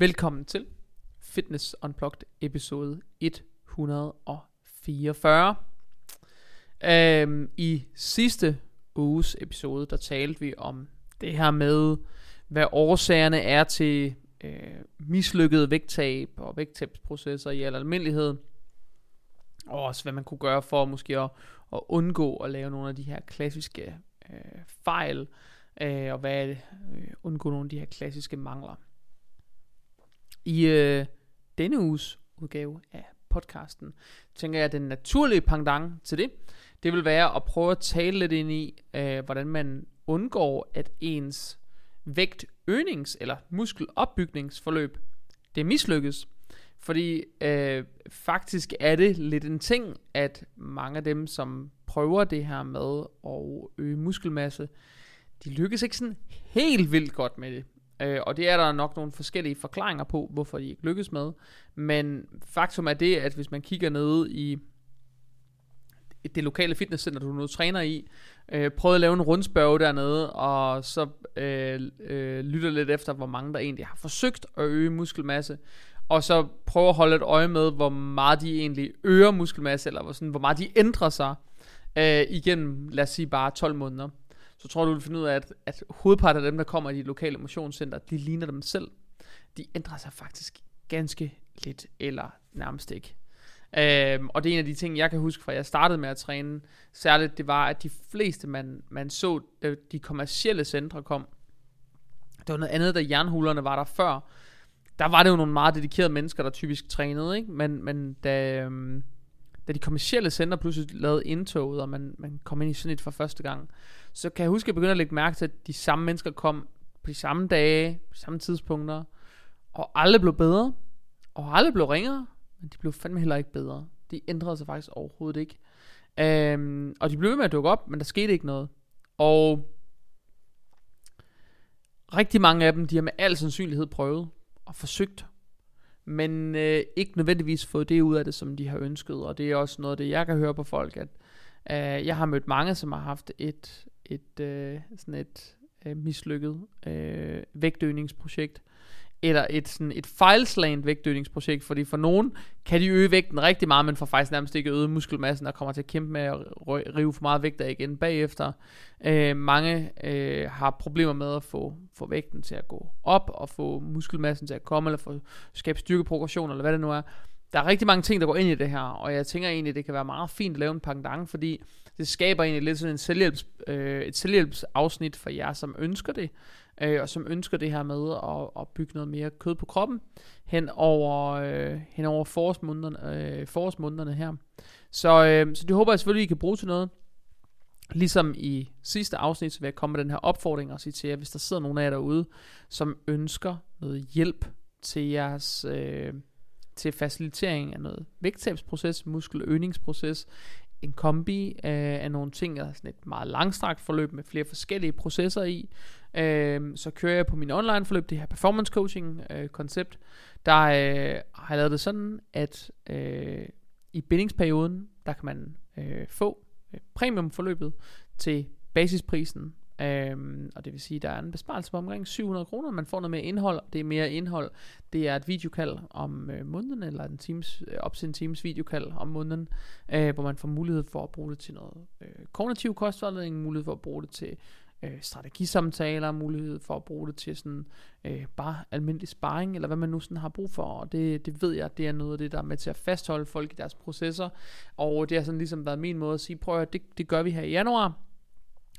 Velkommen til Fitness Unplugged episode 144. Øhm, I sidste uges episode, der talte vi om det her med, hvad årsagerne er til øh, mislykkede vægttab og vægttabsprocesser i al almindelighed. Og også hvad man kunne gøre for måske at, at undgå at lave nogle af de her klassiske øh, fejl, øh, og hvad øh, undgå nogle af de her klassiske mangler. I øh, denne uges udgave af podcasten, tænker jeg, at den naturlige pendant til det, det vil være at prøve at tale lidt ind i, øh, hvordan man undgår, at ens vægtøgnings- eller muskelopbygningsforløb, det mislykkes. Fordi øh, faktisk er det lidt en ting, at mange af dem, som prøver det her med at øge muskelmasse, de lykkes ikke sådan helt vildt godt med det. Øh, og det er der nok nogle forskellige forklaringer på, hvorfor de ikke lykkes med. Men faktum er det, at hvis man kigger ned i det lokale fitnesscenter, du nu træner i, øh, prøvede at lave en rundspørg dernede, og så øh, øh, lytter lidt efter, hvor mange der egentlig har forsøgt at øge muskelmasse, og så prøver at holde et øje med, hvor meget de egentlig øger muskelmasse, eller hvor, sådan, hvor meget de ændrer sig øh, igennem, lad os sige, bare 12 måneder. Så tror du, du vil finde ud af, at, at hovedparten af dem, der kommer i de lokale motionscenter, de ligner dem selv. De ændrer sig faktisk ganske lidt, eller nærmest ikke. Øhm, og det er en af de ting, jeg kan huske fra, jeg startede med at træne, særligt det var, at de fleste, man, man så, de kommercielle centre kom, det var noget andet, da jernhulerne var der før, der var det jo nogle meget dedikerede mennesker, der typisk trænede, ikke? Men, men da, øhm, da de kommercielle center pludselig lavede indtoget, og man, man kom ind i sådan et for første gang, så kan jeg huske, at jeg begyndte at lægge mærke til, at de samme mennesker kom på de samme dage, på de samme tidspunkter, og alle blev bedre, og alle blev ringere, men de blev fandme heller ikke bedre. De ændrede sig faktisk overhovedet ikke. Øhm, og de blev ved med at dukke op, men der skete ikke noget. Og rigtig mange af dem, de har med al sandsynlighed prøvet og forsøgt, men øh, ikke nødvendigvis fået det ud af det, som de har ønsket. Og det er også noget af det, jeg kan høre på folk, at øh, jeg har mødt mange, som har haft et, et øh, sådan et øh, mislykket øh, vægtøgningsprojekt, eller et, sådan et fejlslagent vægtdødningsprojekt, fordi for nogen kan de øge vægten rigtig meget, men får faktisk nærmest ikke øget muskelmassen, og kommer til at kæmpe med at rive for meget vægt af igen bagefter. Øh, mange øh, har problemer med at få, få vægten til at gå op, og få muskelmassen til at komme, eller få skabe styrkeprogression, eller hvad det nu er. Der er rigtig mange ting, der går ind i det her, og jeg tænker egentlig, det kan være meget fint at lave en pangdang, fordi det skaber egentlig lidt sådan en selvhjælps, øh, et selvhjælpsafsnit for jer, som ønsker det øh, og som ønsker det her med at, at bygge noget mere kød på kroppen hen over, øh, hen over forårsmånederne, øh, forårsmånederne her. Så, øh, så det håber jeg selvfølgelig, I kan bruge til noget. Ligesom i sidste afsnit, så vil jeg komme med den her opfordring og sige til jer, hvis der sidder nogen af jer derude, som ønsker noget hjælp til jeres... Øh, til facilitering af noget vægttabsproces, muskeløgningsproces, en kombi af, af nogle ting, altså sådan et meget langstrakt forløb med flere forskellige processer i. Øh, så kører jeg på min online forløb, det her performance coaching øh, koncept. Der øh, har jeg lavet det sådan, at øh, i bindingsperioden, der kan man øh, få øh, premium forløbet til basisprisen Øhm, og det vil sige, at der er en besparelse på omkring 700 kroner. Man får noget mere indhold. Det er mere indhold. Det er et videokald om øh, måneden, eller en teams, øh, op til en teams videokald om måneden, øh, hvor man får mulighed for at bruge det til noget øh, kognitiv kostvejledning, mulighed for at bruge det til øh, strategisamtaler, mulighed for at bruge det til sådan øh, bare almindelig sparring, eller hvad man nu sådan har brug for, og det, det ved jeg, det er noget af det, der er med til at fastholde folk i deres processer, og det har sådan ligesom været min måde at sige, prøv at det, det gør vi her i januar,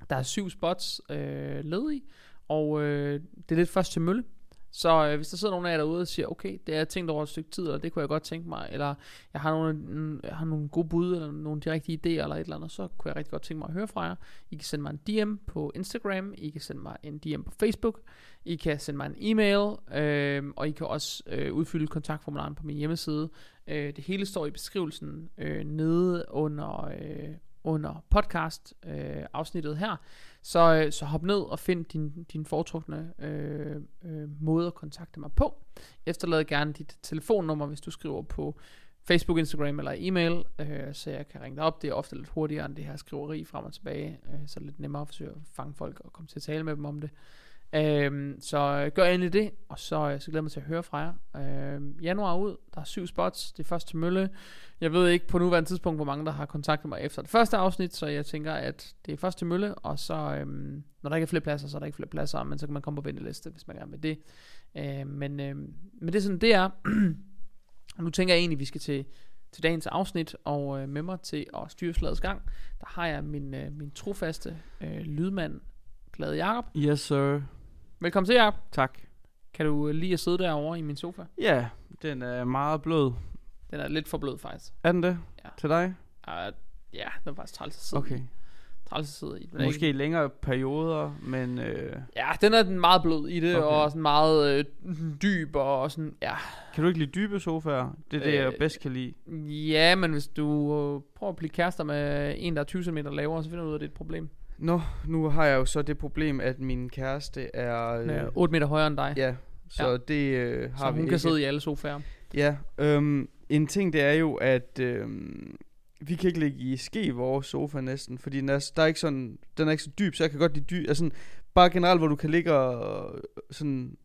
der er syv spots øh, ledige, og øh, det er lidt først til mølle. Så øh, hvis der sidder nogen af jer derude og siger, okay, det er tænkt over et stykke tid, eller det kunne jeg godt tænke mig, eller jeg har nogle, mm, jeg har nogle gode bud, eller nogle de rigtige idéer, eller et eller andet, så kunne jeg rigtig godt tænke mig at høre fra jer. I kan sende mig en DM på Instagram, I kan sende mig en DM på Facebook, I kan sende mig en e-mail, øh, og I kan også øh, udfylde kontaktformularen på min hjemmeside. Øh, det hele står i beskrivelsen øh, nede under, øh, under podcast øh, afsnittet her. Så, øh, så hop ned og find din, din foretrukne øh, øh, måde at kontakte mig på. Efterlad gerne dit telefonnummer, hvis du skriver på Facebook, Instagram eller e-mail, øh, så jeg kan ringe dig op. Det er ofte lidt hurtigere end det her skriveri frem og tilbage, øh, så lidt nemmere at forsøge at fange folk og komme til at tale med dem om det. Øhm, så gør endelig det, og så, øh, så glæder jeg mig til at høre fra jer. Øhm, januar ud, der er syv spots, det er først til Mølle. Jeg ved ikke på nuværende tidspunkt, hvor mange der har kontaktet mig efter det første afsnit, så jeg tænker, at det er først til Mølle, og så, øhm, når der ikke er flere pladser, så er der ikke flere pladser, men så kan man komme på venteliste, hvis man gerne vil det. Øhm, men, øhm, men det er sådan, det er. og nu tænker jeg egentlig, at vi skal til, til dagens afsnit, og øh, med mig til at styre slagets gang, der har jeg min, øh, min trofaste øh, lydmand, Glade Jakob. Yes, sir. Velkommen til, Jacob. Tak. Kan du øh, lige at sidde derovre i min sofa? Ja, den er meget blød. Den er lidt for blød, faktisk. Er den det? Ja. Til dig? Uh, ja, den er faktisk træls at sidde Okay. Træls at sidde i. Er Måske Ikke, længere perioder, men øh, ja, den er den meget blød i det, Okay. og sådan meget øh, dyb, og sådan, ja. kan du ikke lide dybe sofaer? Det er det, jeg Øh, bedst kan lide. Ja, men hvis du øh, prøver at blive kærester med en, der er 20 cm lavere, så finder du ud af, at det er et problem. Nå, nu har jeg jo så det problem, at min kæreste er... Er 8 meter højere end dig, Ja, så Ja. det øh, har så vi hun ikke. kan sidde i alle sofaer. Ja, øhm, en ting det er jo, at øhm, vi kan ikke ligge i ske i vores sofa næsten, fordi den er, der er ikke sådan, den er ikke så dyb, så jeg kan godt lide dyb, altså sådan, bare generelt, hvor du kan ligge og sådan,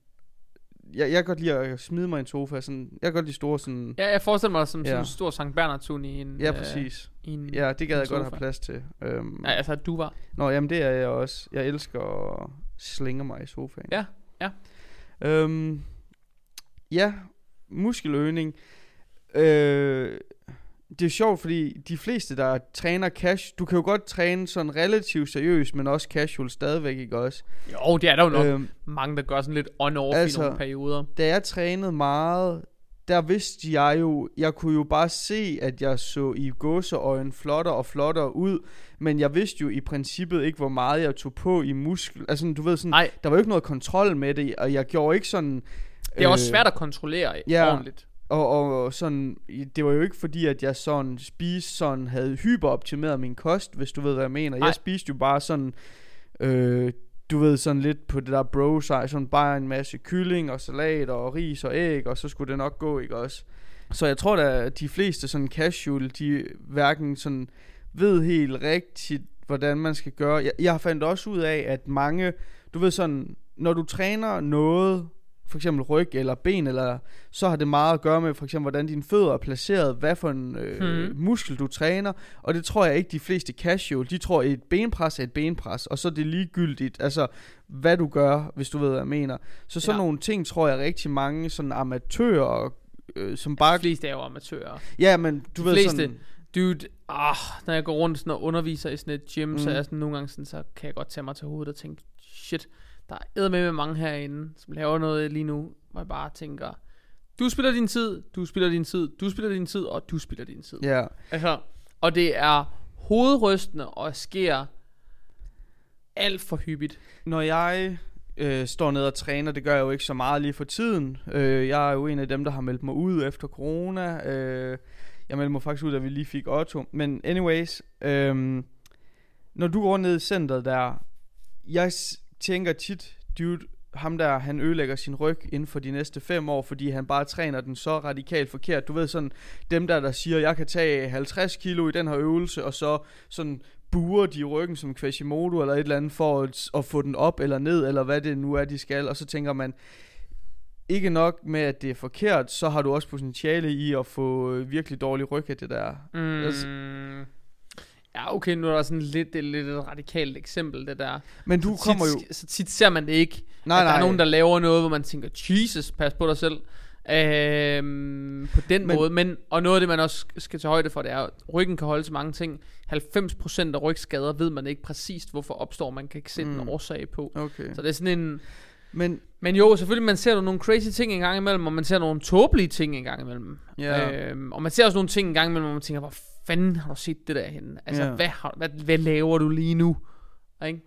jeg, jeg kan godt lide at smide mig i en sofa, sådan, jeg kan godt lide store sådan, Ja, jeg forestiller mig som Ja. sådan en stor Sankt Bernhard i en... ja øh, præcis, i en, ja, det gad jeg godt have plads til. Øhm, Ja, altså, du var. Nå, jamen det er jeg også, jeg elsker at slinge mig i sofaen. Ja, ja. Øhm, ja, muskeløgning. Øh, det er sjovt, fordi de fleste, der træner cash, du kan jo godt træne sådan relativt seriøst, men også casual stadigvæk, ikke også? Jo, det er der jo nok Øhm, mange, der gør sådan lidt on-off altså- i nogle perioder. da jeg trænede meget, der vidste jeg jo, jeg kunne jo bare se, at jeg så i gåseøjen flottere og flottere ud, men jeg vidste jo i princippet ikke, hvor meget jeg tog på i muskel. Altså, du ved sådan, Nej, der var jo ikke noget kontrol med det, og jeg gjorde ikke sådan... det er også svært at kontrollere ja. ordentligt. Og, og sådan, det var jo ikke fordi, at jeg sådan spiste sådan, havde hyperoptimeret min kost, hvis du ved, hvad jeg mener. Nej. Jeg spiste jo bare sådan, øh, du ved, sådan lidt på det der bro size, sådan bare en masse kylling og salat og ris og æg, og så skulle det nok gå, ikke også? Så jeg tror da, at de fleste sådan casual, de hverken sådan ved helt rigtigt, hvordan man skal gøre. Jeg, jeg har fandt også ud af, at mange, du ved sådan, når du træner noget, for eksempel ryg eller ben, eller så har det meget at gøre med for eksempel, hvordan dine fødder er placeret, hvad for en øh, Mhm. muskel du træner, og det tror jeg ikke de fleste casual, de tror et benpres er et benpres, og så er det ligegyldigt, altså hvad du gør, hvis du ved, hvad jeg mener. Så sådan Ja. nogle ting tror jeg rigtig mange sådan amatører, øh, som Bare de fleste er jo amatører. ja, men du de ved fleste- sådan, Dude, ah, når jeg går rundt sådan og underviser i sådan et gym, mm. så er jeg sådan nogle gange sådan, så kan jeg godt tage mig til hovedet og tænke, shit, der er med med mange herinde, som laver noget lige nu, hvor jeg bare tænker, du spiller din tid, du spiller din tid, du spiller din tid, og du spiller din tid. ja, Altså, og det er hovedrystende og sker alt for hyppigt. Når jeg øh, står ned og træner, det gør jeg jo ikke så meget lige for tiden. Øh, jeg er jo en af dem, der har meldt mig ud efter corona. Øh, jeg meldte mig faktisk ud, da vi lige fik Otto. Men anyways, øh, når du går ned i centret der, jeg tænker tit, dude, ham der, han ødelægger sin ryg inden for de næste fem år, fordi han bare træner den så radikalt forkert. Du ved sådan, dem der, der siger, jeg kan tage 50 kilo i den her øvelse, og så sådan buer de ryggen som Quasimodo eller et eller andet for at, at få den op eller ned, eller hvad det nu er, de skal. Og så tænker man, ikke nok med, at det er forkert, så har du også potentiale i at få øh, virkelig dårlig ryg af det der. Altså- Mm. Ja, okay, nu er der sådan lidt, det er lidt et radikalt eksempel, det der. Men du så kommer tit, jo... Så tit ser man det ikke. Nej, at der nej. er nogen, der laver noget, hvor man tænker, Jesus, pas på dig selv. Øhm, på den Men- måde. Men, og noget af det, man også skal tage højde for, det er, at ryggen kan holde til mange ting. 90% af rygskader ved man ikke præcist, hvorfor opstår. Man kan ikke sætte mm. En årsag på. Okay. Så det er sådan en... Men Men jo, selvfølgelig, man ser nogle crazy ting en gang imellem, og man ser nogle tåbelige ting en gang imellem. Ja. Øhm, og man ser også nogle ting en gang imellem, hvor man tænker, hvor fanden har du set det der henne? Altså, Ja. hvad, har, hvad, hvad laver du lige nu? Ikke?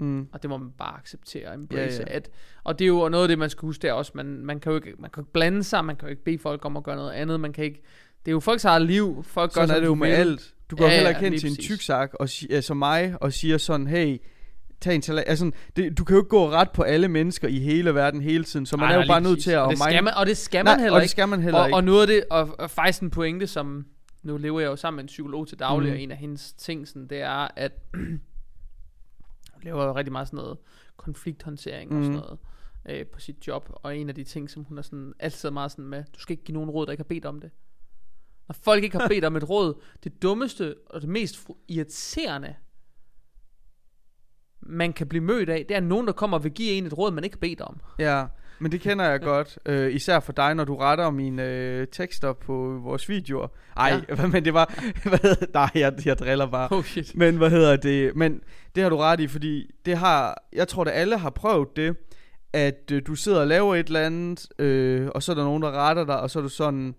mm, Og det må man bare acceptere og embrace. Ja, ja. At, og det er jo noget af det, man skal huske der også. Man, man, kan jo ikke, man kan jo ikke blande sig, man kan jo ikke bede folk om at gøre noget andet. Man kan ikke, det er jo folks eget liv. Folk gør, sådan er som det jo med alt. Du går Ja, ja, heller ja, ikke hen til en tyksak og si- altså mig og siger sådan, hey, tag en salat. Altså, det, du kan jo ikke gå ret på alle mennesker i hele verden hele tiden, så man Nej, er jo bare nødt til at... Og det skal man, og det skal Nej, man heller og det ikke. skal man heller og, ikke. og noget af det, og, og faktisk en pointe, som nu lever jeg jo sammen med en psykolog til daglig, mm. og en af hendes ting, sådan, det er, at laver jo rigtig meget sådan noget konflikthåndtering mm. og sådan noget øh, på sit job. Og en af de ting, som hun er sådan, altid meget sådan med, du skal ikke give nogen råd, der ikke har bedt om det. Når folk ikke har bedt om et råd, det dummeste og det mest irriterende, man kan blive mødt af, det er nogen, der kommer og vil give en et råd, man ikke har bedt om. Ja, men det kender jeg godt. Øh, især for dig, når du retter mine øh, tekster på vores videoer. Ej, ja. men det var... Hvad nej, jeg, jeg driller bare. Oh shit. Men hvad hedder det? Men det har du ret i, fordi det har... Jeg tror, at alle har prøvet det, at øh, du sidder og laver et eller andet, øh, og så er der nogen, der retter dig, og så er du sådan... Øh,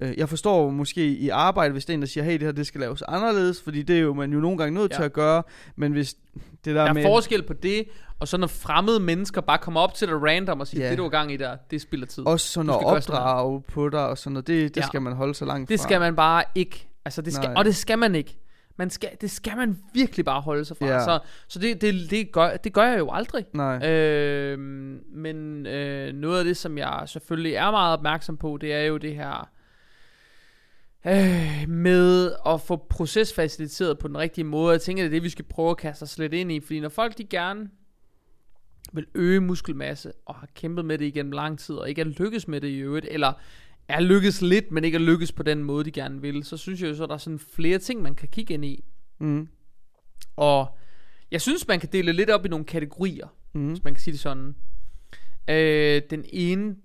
jeg forstår måske i arbejde, hvis det er en, der siger, hey, det her det skal laves anderledes, fordi det er jo man jo nogle gange nødt Ja. til at gøre, men hvis det der, Der er med... forskel på det, og så når fremmede mennesker bare kommer op til dig random og siger, Ja. det du har gang i der, det spilder tid. Også sådan at gøre sådan opdrage på dig og sådan noget, det, det Ja. skal man holde så langt Det fra. skal man bare ikke. Altså det skal, Nej. og det skal man ikke. Man skal, det skal man virkelig bare holde sig fra. Ja. Så, så det, det, det, gør, det gør jeg jo aldrig. Nej. Øh, men øh, noget af det, som jeg selvfølgelig er meget opmærksom på, det er jo det her øh, med at få procesfaciliteret på den rigtige måde. Jeg tænker, det er det, vi skal prøve at kaste os lidt ind i. Fordi når folk de gerne vil øge muskelmasse, og har kæmpet med det igennem lang tid, og ikke er lykkes med det i øvrigt, eller er lykkes lidt, men ikke er lykkes på den måde, de gerne vil, så synes jeg jo så, at der er sådan flere ting, man kan kigge ind i. Mm. Og jeg synes, man kan dele lidt op i nogle kategorier, Mm. hvis man kan sige det sådan. Øh, den ene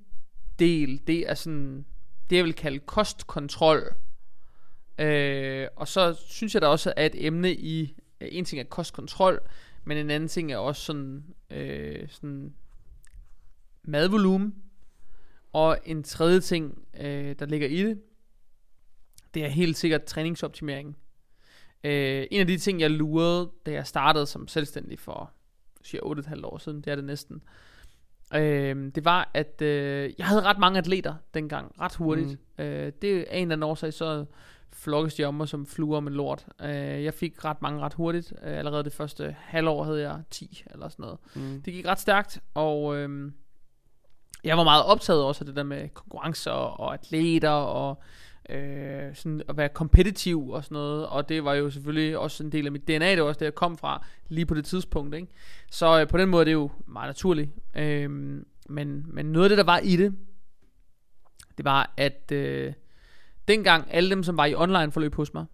del, det er sådan, det jeg vil kalde kostkontrol. Øh, og så synes jeg der også er et emne i, en ting er kostkontrol, men en anden ting er også sådan, øh, sådan madvolumen. Og en tredje ting, øh, der ligger i det, det er helt sikkert træningsoptimering. Øh, en af de ting, jeg lurede, da jeg startede som selvstændig for siger 8,5 år siden, det er det næsten, øh, det var, at øh, jeg havde ret mange atleter dengang, ret hurtigt. Mm. Øh, det er en eller anden årsag, så flokkes de om mig som fluer med lort. Øh, jeg fik ret mange ret hurtigt. Øh, allerede det første halvår havde jeg 10 eller sådan noget. Mm. Det gik ret stærkt, og øh, jeg var meget optaget også af det der med konkurrencer og atleter og øh, sådan at være kompetitiv og sådan noget. Og det var jo selvfølgelig også en del af mit DNA, det var også det, jeg kom fra lige på det tidspunkt. Ikke? Så øh, på den måde er det jo meget naturligt. Øh, men, men noget af det, der var i det, det var, at øh, dengang alle dem, som var i online forløb hos mig,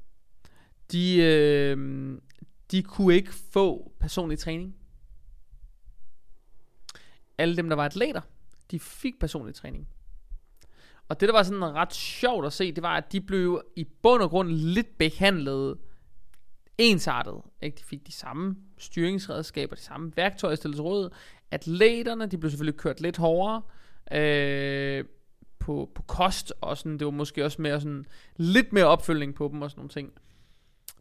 de, øh, de kunne ikke få personlig træning. Alle dem, der var atleter, de fik personlig træning. Og det, der var sådan ret sjovt at se, det var, at de blev i bund og grund lidt behandlet ensartet. Ikke? De fik de samme styringsredskaber, de samme værktøjer stillet til rådighed. Atleterne, de blev selvfølgelig kørt lidt hårdere øh, på, på kost, og sådan, det var måske også mere sådan, lidt mere opfølgning på dem og sådan nogle ting.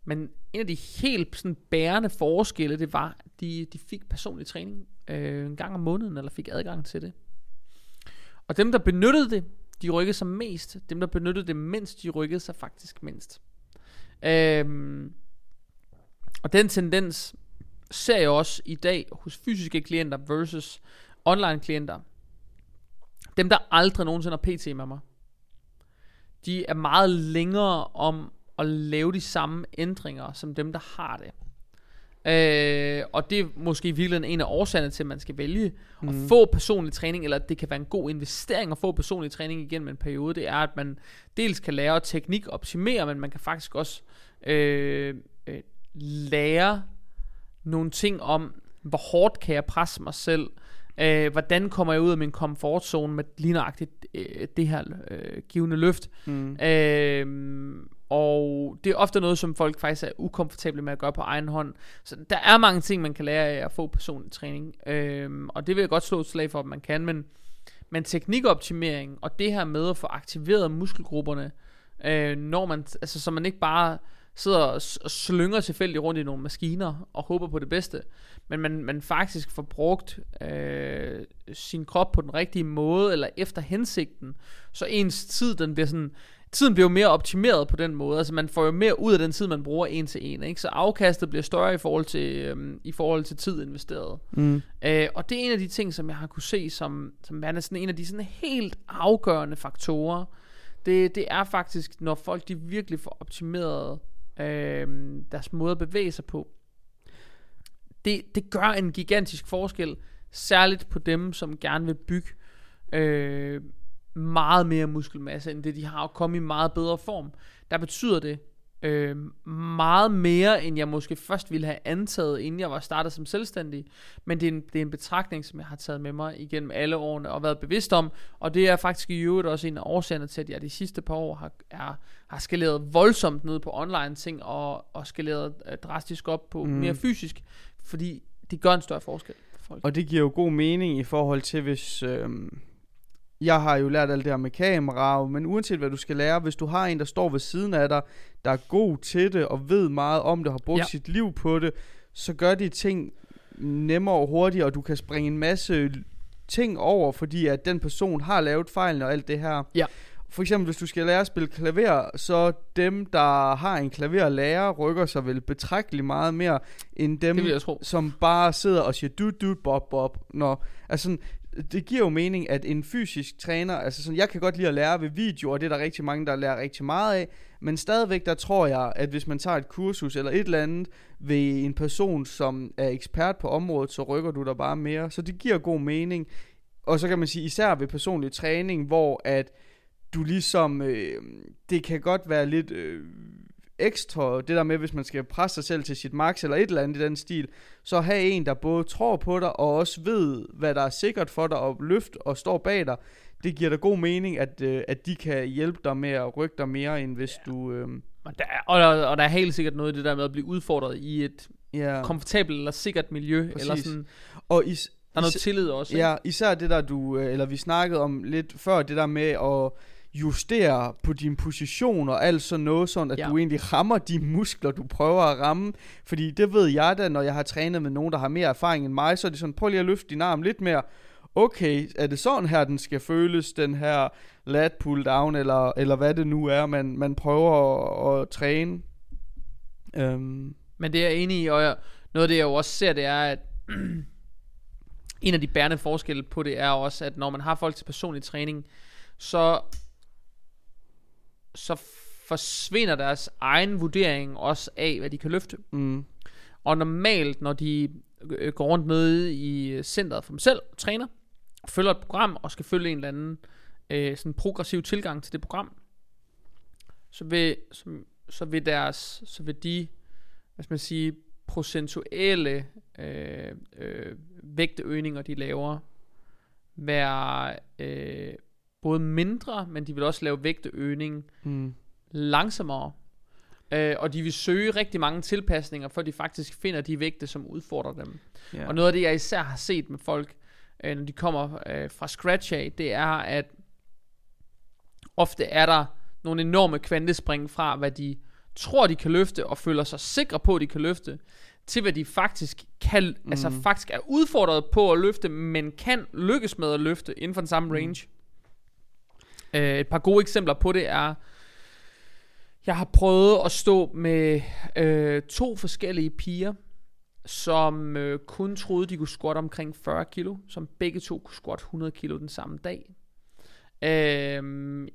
Men en af de helt sådan bærende forskelle, det var, at de, de fik personlig træning øh, en gang om måneden, eller fik adgang til det. Og dem, der benyttede det, de rykkede sig mest. Dem, der benyttede det mindst, de rykkede sig faktisk mindst. Øhm, og den tendens ser jeg også i dag hos fysiske klienter versus online klienter. Dem, der aldrig nogensinde har PT med mig, de er meget længere om at lave de samme ændringer, som dem, der har det. Øh, og det er måske i virkeligheden en af årsagerne til, at man skal vælge mm. at få personlig træning, eller det kan være en god investering at få personlig træning igennem en periode, det er, at man dels kan lære teknik optimere, men man kan faktisk også øh, øh, lære nogle ting om, hvor hårdt kan jeg presse mig selv, øh, hvordan kommer jeg ud af min komfortzone med lige nøjagtigt øh, det her øh, givende løft. Mm. Øh, og det er ofte noget, som folk faktisk er ukomfortable med at gøre på egen hånd. Så der er mange ting, man kan lære af at få personlig træning. Øhm, og det vil jeg godt slå et slag for, at man kan. Men, men teknikoptimering og det her med at få aktiveret muskelgrupperne, øh, når man, altså, så man ikke bare sidder og og slynger tilfældigt rundt i nogle maskiner og håber på det bedste, men man, man faktisk får brugt øh, sin krop på den rigtige måde, eller efter hensigten, så ens tid, den bliver sådan, tiden bliver jo mere optimeret på den måde. Altså man får jo mere ud af den tid, man bruger en til en. Ikke? Så afkastet bliver større i forhold til, øhm, i forhold til tid investeret. Mm. Øh, og det er en af de ting, som jeg har kunne se som, som værende sådan en af de sådan helt afgørende faktorer. Det, det er faktisk, når folk de virkelig får optimeret øh, deres måde at bevæge sig på. det, det gør en gigantisk forskel, særligt på dem, som gerne vil bygge øh, meget mere muskelmasse, end det de har, og komme i meget bedre form. Der betyder det øh, meget mere, end jeg måske først ville have antaget, inden jeg var startet som selvstændig. Men det er, en, det er en betragtning, som jeg har taget med mig igennem alle årene og været bevidst om. Og det er faktisk i øvrigt også en af årsagerne til, at jeg de sidste par år har, er, har skaleret voldsomt ned på online ting, og, og skaleret øh, drastisk op på mm. mere fysisk, fordi det gør en større forskel for folk. Og det giver jo god mening i forhold til, hvis... Øh, jeg har jo lært alt det her med kamera, men uanset hvad du skal lære, hvis du har en, der står ved siden af dig, der er god til det, og ved meget om det, har brugt ja. sit liv på det, så gør de ting nemmere og hurtigere, og du kan springe en masse ting over, fordi at den person har lavet fejlen og alt det her. Ja. For eksempel, hvis du skal lære at spille klaver, så dem, der har en klaverlærer, rykker sig vel betragteligt meget mere, end dem, som bare sidder og siger du du bob bob. Når, altså, det giver jo mening, at en fysisk træner, altså sådan, jeg kan godt lide at lære ved video, og det er der rigtig mange, der lærer rigtig meget af, men stadigvæk, der tror jeg, at hvis man tager et kursus eller et eller andet ved en person, som er ekspert på området, så rykker du der bare mere. Så det giver god mening. Og så kan man sige, især ved personlig træning, hvor at du ligesom, øh, det kan godt være lidt øh, ekstra, det der med, hvis man skal presse sig selv til sit max eller et eller andet i den stil, så have en, der både tror på dig, og også ved, hvad der er sikkert for dig, og løft og står bag dig, det giver dig god mening, at, øh, at de kan hjælpe dig med at rykke dig mere, end hvis ja. du... Øh, og der, er, og, der, og der er helt sikkert noget i det der med at blive udfordret i et ja. komfortabelt eller sikkert miljø, Præcis. eller sådan... Og is, der er noget tillid også. Ikke? Ja, især det der du, øh, eller vi snakkede om lidt før, det der med at justere på din position og alt sådan noget, sådan at ja. du egentlig rammer de muskler, du prøver at ramme. Fordi det ved jeg da, når jeg har trænet med nogen, der har mere erfaring end mig, så er det sådan, prøv lige at løfte din arm lidt mere. Okay, er det sådan her, den skal føles, den her lat pull down, eller, eller hvad det nu er, man, man prøver at, at træne. Um. Men det er jeg enig i, og jeg, noget af det, jeg jo også ser, det er, at en af de bærende forskelle på det er også, at når man har folk til personlig træning, så så forsvinder deres egen vurdering også af, hvad de kan løfte. Mm. Og normalt, når de øh, går rundt nede i centret for dem selv, træner, følger et program og skal følge en eller anden øh, sådan progressiv tilgang til det program, så vil, så, så vil deres, så vil de, hvad skal man sige, procentuelle øh, øh, vægteøgninger, de laver, være øh, både mindre, men de vil også lave vægteøgning mm. langsommere. Øh, og de vil søge rigtig mange tilpasninger, for de faktisk finder de vægte, som udfordrer dem. Yeah. Og noget af det, jeg især har set med folk, øh, når de kommer øh, fra scratch af, det er, at ofte er der nogle enorme kvantespring fra, hvad de tror, de kan løfte, og føler sig sikre på, at de kan løfte, til hvad de faktisk kan, mm. altså faktisk er udfordret på at løfte, men kan lykkes med at løfte inden for den samme mm. range. Øh, et par gode eksempler på det er, jeg har prøvet at stå med øh, to forskellige piger, som øh, kun troede, de kunne squat omkring 40 kilo, som begge to kunne squat 100 kilo den samme dag. Øh,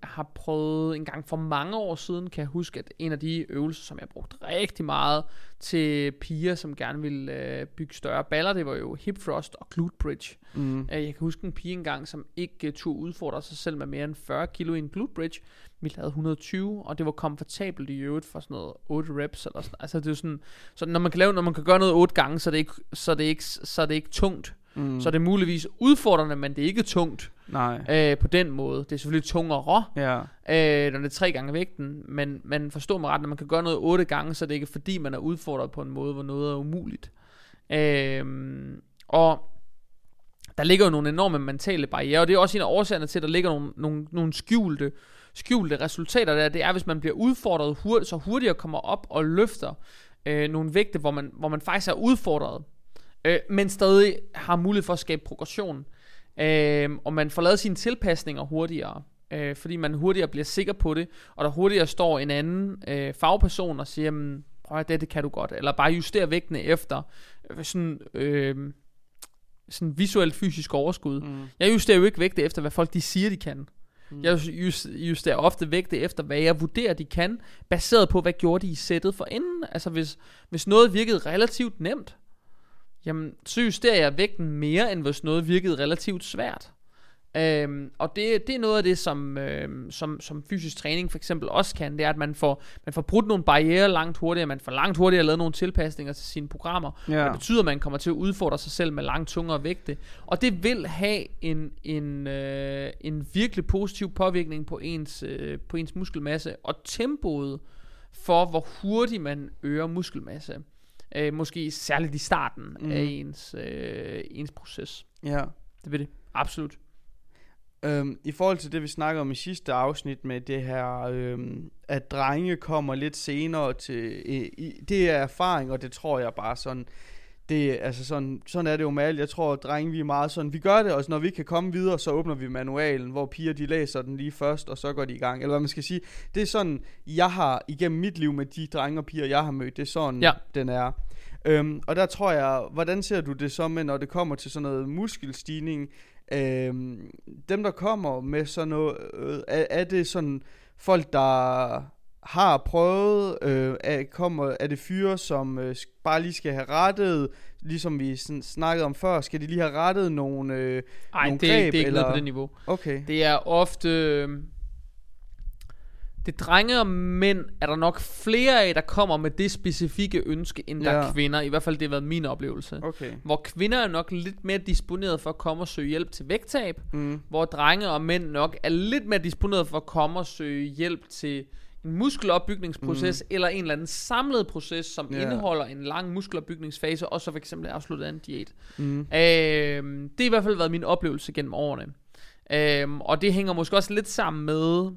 jeg har prøvet en gang for mange år siden, kan jeg huske, at en af de øvelser, som jeg brugte rigtig meget til piger, som gerne ville øh, bygge større baller, det var jo hip thrust og glute bridge. Mm. Øh, jeg kan huske en pige engang, som ikke uh, tog udfordre sig selv med mere end 40 kilo i en glute bridge. Vi havde 120, og det var komfortabelt i øvrigt for sådan noget 8 reps eller sådan. Altså det er sådan, så når man kan lave, når man kan gøre noget 8 gange, så er det ikke, så er det ikke, så er det ikke tungt. Mm. Så er det muligvis udfordrende, men det er ikke tungt. Nej. Øh, på den måde. Det er selvfølgelig tungere, ja. øh, når det er tre gange vægten. Men, men forstå mig ret, når man kan gøre noget otte gange, så er det ikke fordi, man er udfordret på en måde, hvor noget er umuligt. Øh, og der ligger jo nogle enorme mentale barriere, og det er også en af årsagerne til, at der ligger nogle, nogle, nogle skjulte, skjulte resultater der. Det er, hvis man bliver udfordret hurt, så hurtigere kommer op og løfter øh, nogle vægte, hvor man, hvor man faktisk er udfordret, øh, men stadig har mulighed for at skabe progression. Øh, og man får lavet sine tilpasninger hurtigere, øh, fordi man hurtigere bliver sikker på det, og der hurtigere står en anden øh, fagperson og siger, prøv at det, det kan du godt, eller bare justere vægtene efter øh, sådan, øh, sådan visuelt fysisk overskud. Mm. Jeg justerer jo ikke vægte efter, hvad folk de siger, de kan. Mm. Jeg justerer ofte vægte efter, hvad jeg vurderer, de kan, baseret på, hvad gjorde de i sættet for inden. Altså hvis, hvis noget virkede relativt nemt, jamen, så justerer jeg vægten mere, end hvis noget virkede relativt svært. Øhm, og det, det er noget af det, som, øhm, som, som fysisk træning for eksempel også kan, det er, at man får, man får brudt nogle barriere langt hurtigere, man får langt hurtigere lavet nogle tilpasninger til sine programmer. Ja. Det betyder, at man kommer til at udfordre sig selv med langt tungere vægte. Og det vil have en, en, øh, en virkelig positiv påvirkning på ens, øh, på ens muskelmasse og tempoet for, hvor hurtigt man øger muskelmasse. Øh, måske særligt i starten mm. Af ens, øh, ens proces. Ja. Det vil det. Absolut. Øhm, I forhold til det, vi snakkede om i sidste afsnit med det her, øhm, at drenge kommer lidt senere til, i, i, det er erfaring, og det tror jeg bare sådan, det, altså sådan, sådan er det jo med alt. Jeg tror, at drenge, vi er meget sådan, vi gør det, og når vi kan komme videre, så åbner vi manualen, hvor piger, de læser den lige først, og så går de i gang. Eller hvad man skal sige. Det er sådan, jeg har igennem mit liv med de drenge og piger, jeg har mødt, det er sådan, Ja. den er. Øhm, og der tror jeg, hvordan ser du det så med, når det kommer til sådan noget muskelstigning? Øhm, dem, der kommer med sådan noget, øh, er, er det sådan folk, der har prøvet, øh, er, kommer, er det fyre, som øh, bare lige skal have rettet, ligesom vi sådan snakkede om før, skal de lige have rettet nogle, øh, Ej, Nogle det, greb, det er ikke eller- noget på det niveau. okay, Det er ofte... øh, Det er drenge og mænd, er der nok flere af, der kommer med det specifikke ønske, end der Ja. er kvinder. I hvert fald det har været min oplevelse. okay, Hvor kvinder er nok lidt mere disponeret for at komme og søge hjælp til vægttab, mm, hvor drenge og mænd nok er lidt mere disponeret for at komme og søge hjælp til en muskelopbygningsproces, mm. eller en eller anden samlet proces, som yeah. indeholder en lang muskelopbygningsfase, og så for eksempel afsluttet af en diæt. mm, Øhm, det har i hvert fald været min oplevelse gennem årene. Øhm, og det hænger måske også lidt sammen med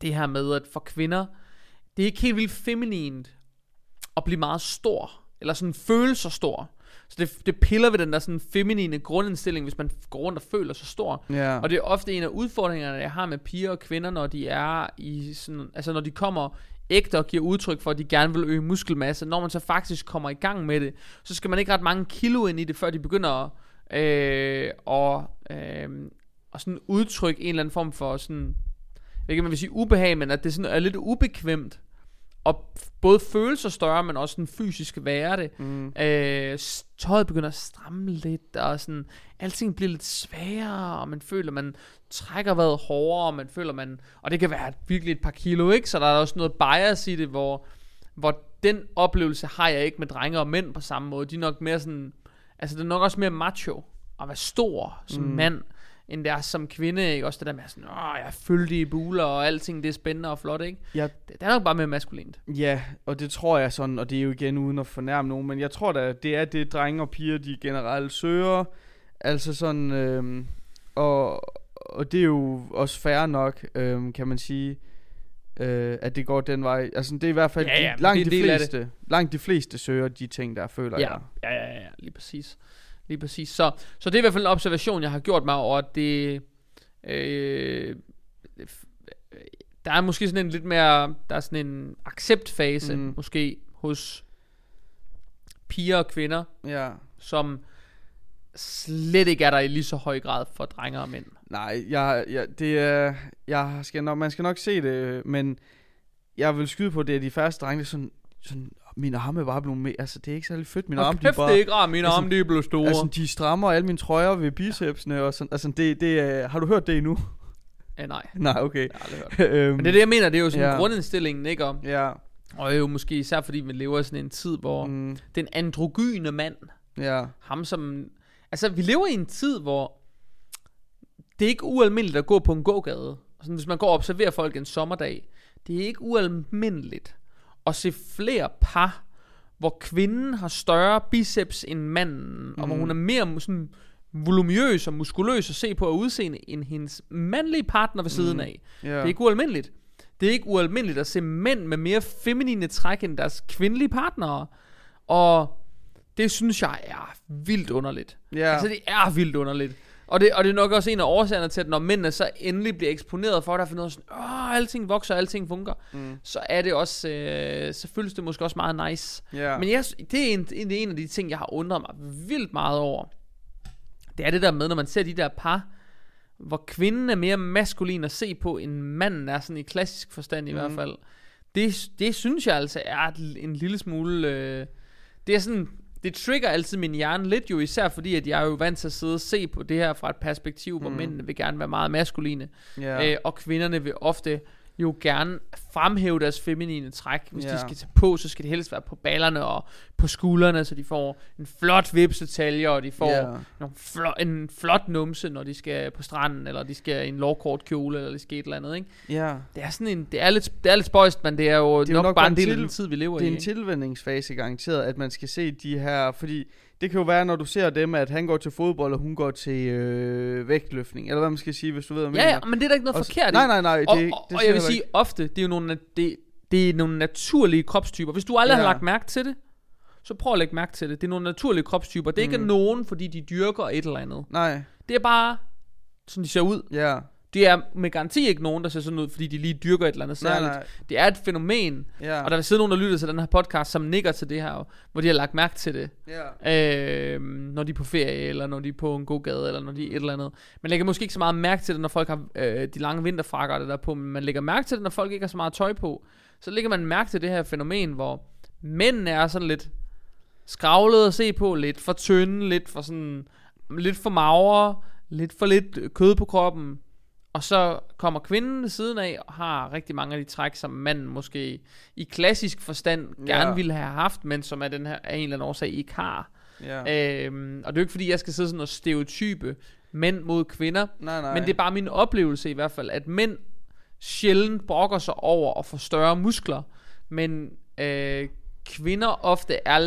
det her med, at for kvinder, det er ikke helt vildt feminint at blive meget stor, eller sådan føle sig stor. Så det, det piller ved den der sådan feminine grundindstilling, hvis man går rundt og føler sig stor. ja, Og det er ofte en af udfordringerne, jeg har med piger og kvinder, når de er i sådan, altså når de kommer ægte og giver udtryk for, at de gerne vil øge muskelmasse. Når man så faktisk kommer i gang med det, så skal man ikke ret mange kilo ind i det, før de begynder øh, og, øh, og sådan udtrykke en eller anden form for sådan, ikke, man vil sige ubehag, men at det sådan er lidt ubekvemt og både føle sig større, men også sådan fysisk være det. mm, Øh, tøjet begynder at stramme lidt, og sådan, alting bliver lidt sværere, og man føler, man trækker vejret hårdere, og man føler, man, og det kan være virkelig et par kilo, ikke? Så der er også noget bias i det, hvor, hvor den oplevelse har jeg ikke med drenge og mænd på samme måde. De er nok mere sådan, altså det er nok også mere macho, at være stor som mm. mand, end det er som kvinde, ikke? Også det der med sådan, åh, jeg er fyldig i buler, og alting det er spændende og flot, ikke? Ja. Det, det er nok bare mere maskulint. Ja, og det tror jeg sådan, og det er jo igen uden at fornærme nogen, men jeg tror da, det er det, drenge og piger, de generelt søger. Altså sådan, øhm, og, og det er jo også fair nok, øhm, kan man sige, øh, at det går den vej. Altså det er i hvert fald Ja, ja, de, langt, det de fleste, langt de fleste søger de ting, der føler Ja, jeg. ja, ja, ja, lige præcis. Lige præcis. Så, så det er i hvert fald en observation, jeg har gjort mig over, at det... Øh, der er måske sådan en lidt mere... Der er sådan en acceptfase, Mm. måske, hos piger og kvinder, Ja. som slet ikke er der i lige så høj grad for drenge og mænd. Nej, jeg, jeg, det er, jeg skal nok, man skal nok se det, men jeg vil skyde på, at det er de færreste drenge, sådan, sådan, mine arme er bare blevet mere, altså det er ikke særlig fedt, Hold arme, de er bare, det er ikke rart, mine altså- arme de er blevet store. altså de strammer alle mine trøjer ved bicepsene, og sådan, altså det, det er, har du hørt det endnu? ja, nej, Nej, okay. jeg har øhm, Men det er det, jeg mener, det er jo sådan Ja. grundindstillingen, ikke? Og, Ja, og jo måske især fordi vi lever i sådan en tid, hvor mm, den androgyne mand, ja, ham som... Altså, vi lever i en tid, hvor det er ikke ualmindeligt at gå på en gågade. Sådan, hvis man går og observerer folk en sommerdag, det er ikke ualmindeligt at se flere par, hvor kvinden har større biceps end manden, mm. og hvor Mhm. hun er mere sådan volumøs og muskuløs at se på at udseende end hendes mandlige partner ved siden Mhm. af. ja. Det er ikke ualmindeligt. Det er ikke ualmindeligt at se mænd med mere feminine træk end deres kvindelige partnere. Og det synes jeg er vildt underligt. ja. Altså det er vildt underligt. Og det, og det er nok også en af årsagerne til, at når mændene så endelig bliver eksponeret for det, og finder sådan, åh, alting vokser, alting fungerer, mm, så er det også, øh, så føles det måske også meget nice. ja. Men jeg, det, er en, det er en af de ting, jeg har undret mig vildt meget over. Det er det der med, når man ser de der par, hvor kvinden er mere maskulin at se på, end manden er sådan i klassisk forstand i Mhm. hvert fald. Det, det synes jeg altså er en lille smule... Øh, det er sådan... det trigger altid min hjerne lidt jo, især fordi, at jeg er jo vant til at sidde og se på det her fra et perspektiv, hvor Mm. mændene vil gerne være meget maskuline, Ja. øh, og kvinderne vil ofte jo gerne fremhæve deres feminine træk. Hvis Ja. de skal tage på, så skal det helst være på ballerne og på skuldrene, så de får en flot vipsetalje, og de får Ja. nogle flo- en flot numse, når de skal på stranden, eller de skal i en lovkort kjole, eller de skal et eller andet, ikke? ja. Det er sådan en, det er lidt, det er lidt spøjst, men det er jo, Det er nok, nok bare en del af den tid, vi lever Det er i. en ikke? tilvændingsfase garanteret, at man skal se de her, fordi det kan jo være, når du ser dem, at han går til fodbold, og hun går til øh, vægtløftning, eller hvad man skal sige, hvis du ved, hvad jeg Ja, ja, mener. men det er der ikke noget Og forkert. Nej, nej, nej. Det, og, det, og, det og jeg vil sige ofte, det er jo nogle, det, det er nogle naturlige kropstyper. Hvis du aldrig Ja. har lagt mærke til det, så prøv at lægge mærke til det. Det er nogle naturlige kropstyper. Det er ikke Mm. nogen, fordi de dyrker et eller andet. Nej, Det er bare, sådan de ser ud. ja. Det er med garanti ikke nogen, der ser sådan ud, fordi de lige dyrker et eller andet Nej, særligt. nej. Det er et fænomen, Ja. og der vil sidde nogen, der lytter til den her podcast, som nikker til det her, hvor de har lagt mærke til det. ja. øh, når de er på ferie, eller når de er på en god gade, eller når de er et eller andet. Man lægger måske ikke så meget mærke til det, når folk har øh, de lange vinterfrakker der på, men man lægger mærke til det, når folk ikke har så meget tøj på. Så lægger man mærke til det her fænomen, hvor mændene er sådan lidt skravlede at se på, lidt for tynde, lidt for sådan, lidt for magre, lidt for lidt kød på kroppen. Og så kommer kvinden ved siden af og har rigtig mange af de træk, som manden måske i klassisk forstand gerne Ja. ville have haft, men som af, den her, af en eller anden årsag ikke har. ja. Øhm, og det er jo ikke fordi, jeg skal sidde sådan og stereotype mænd mod kvinder, nej, nej. men det er bare min oplevelse i hvert fald, at mænd sjældent brokker sig over at få større muskler, men øh, kvinder ofte er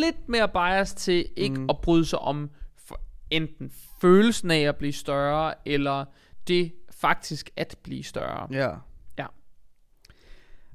lidt mere biased til ikke mm. at bryde sig om for enten følelsen af at blive større, eller det faktisk at blive større. Ja. Ja.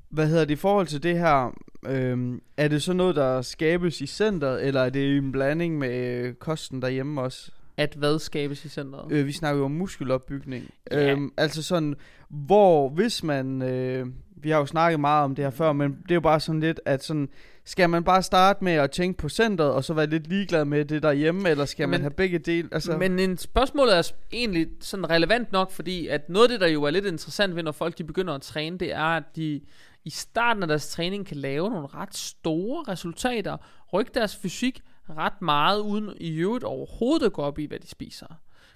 Hvad hedder det i forhold til det her? Øhm, er det så noget, der skabes i centret, eller er det en blanding med øh, kosten derhjemme også? At hvad skabes i centret? Øh, vi snakker jo om muskelopbygning. Ja. Øhm, altså sådan, hvor hvis man... Øh, vi har jo snakket meget om det her før, men det er jo bare sådan lidt, at sådan... Skal man bare starte med at tænke på centret, og så være lidt ligeglad med det derhjemme, eller skal man Men- have begge dele? Altså, Men en spørgsmålet er egentlig sådan relevant nok, fordi at noget af det, der jo er lidt interessant ved, når folk de begynder at træne, det er, at de i starten af deres træning kan lave nogle ret store resultater, rykke deres fysik ret meget, uden i øvrigt overhovedet at gå op i, hvad de spiser.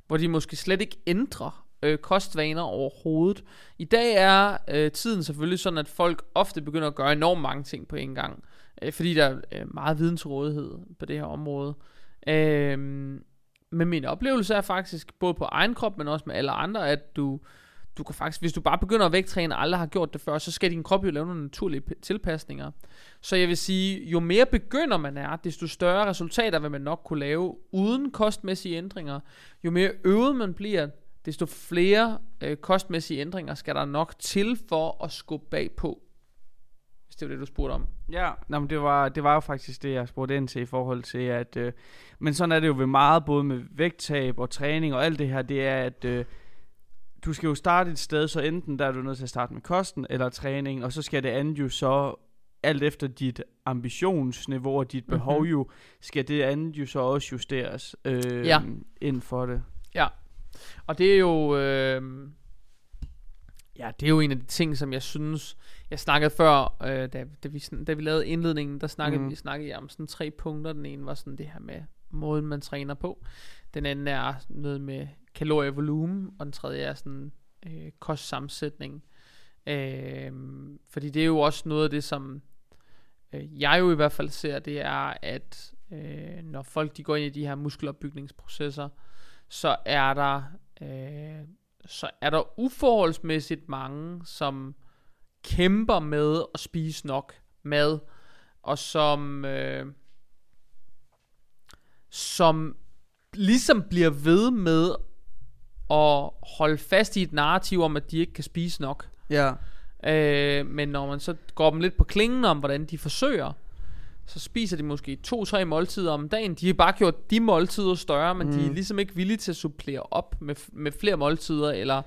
Hvor de måske slet ikke ændrer øh, kostvaner overhovedet. I dag er øh, tiden selvfølgelig sådan, at folk ofte begynder at gøre enormt mange ting på en gang. Øh, fordi der er øh, meget viden til rådighed på det her område. Øh, men min oplevelse er faktisk, både på egen krop, men også med alle andre, at du, du kan faktisk, hvis du bare begynder at vægttræne, og aldrig har gjort det før, så skal din krop jo lave nogle naturlige p- tilpasninger. Så jeg vil sige, jo mere begynder man er, desto større resultater vil man nok kunne lave uden kostmæssige ændringer. Jo mere øvet man bliver, desto flere øh, kostmæssige ændringer skal der nok til for at skubbe bagpå. Hvis det var det, du spurgte om. Ja, nå, men det, var, det var jo faktisk det, jeg spurgte ind til i forhold til, at... Øh, men sådan er det jo ved meget, både med vægttab og træning og alt det her, det er, at øh, du skal jo starte et sted, så enten der er du nødt til at starte med kosten eller træningen, og så skal det andet jo så, alt efter dit ambitionsniveau og dit behov Mhm. jo, skal det andet jo så også justeres øh, Ja. ind for det. Og det er jo... Øh, ja, det er jo en af de ting, som jeg synes... Jeg snakkede før, øh, da, da, vi, da vi lavede indledningen, der snakkede, mm. vi snakkede jeg om sådan tre punkter. Den ene var sådan det her med måden, man træner på. Den anden er noget med kalorievolumen, og den tredje er sådan øh, kostsammensætning. Øh, fordi det er jo også noget af det, som øh, jeg jo i hvert fald ser, det er, at øh, når folk de går ind i de her muskelopbygningsprocesser, så er der øh, så er der uforholdsmæssigt mange, som kæmper med at spise nok mad, og som øh, som ligesom bliver ved med at holde fast i et narrativ om, at de ikke kan spise nok. Ja, Øh, men når man så går dem lidt på klingen om, hvordan de forsøger, så spiser de måske to-tre måltider om dagen. De har bare gjort de måltider større, men mm. de er Mm. ligesom ikke villige til at supplere op med, med flere måltider, eller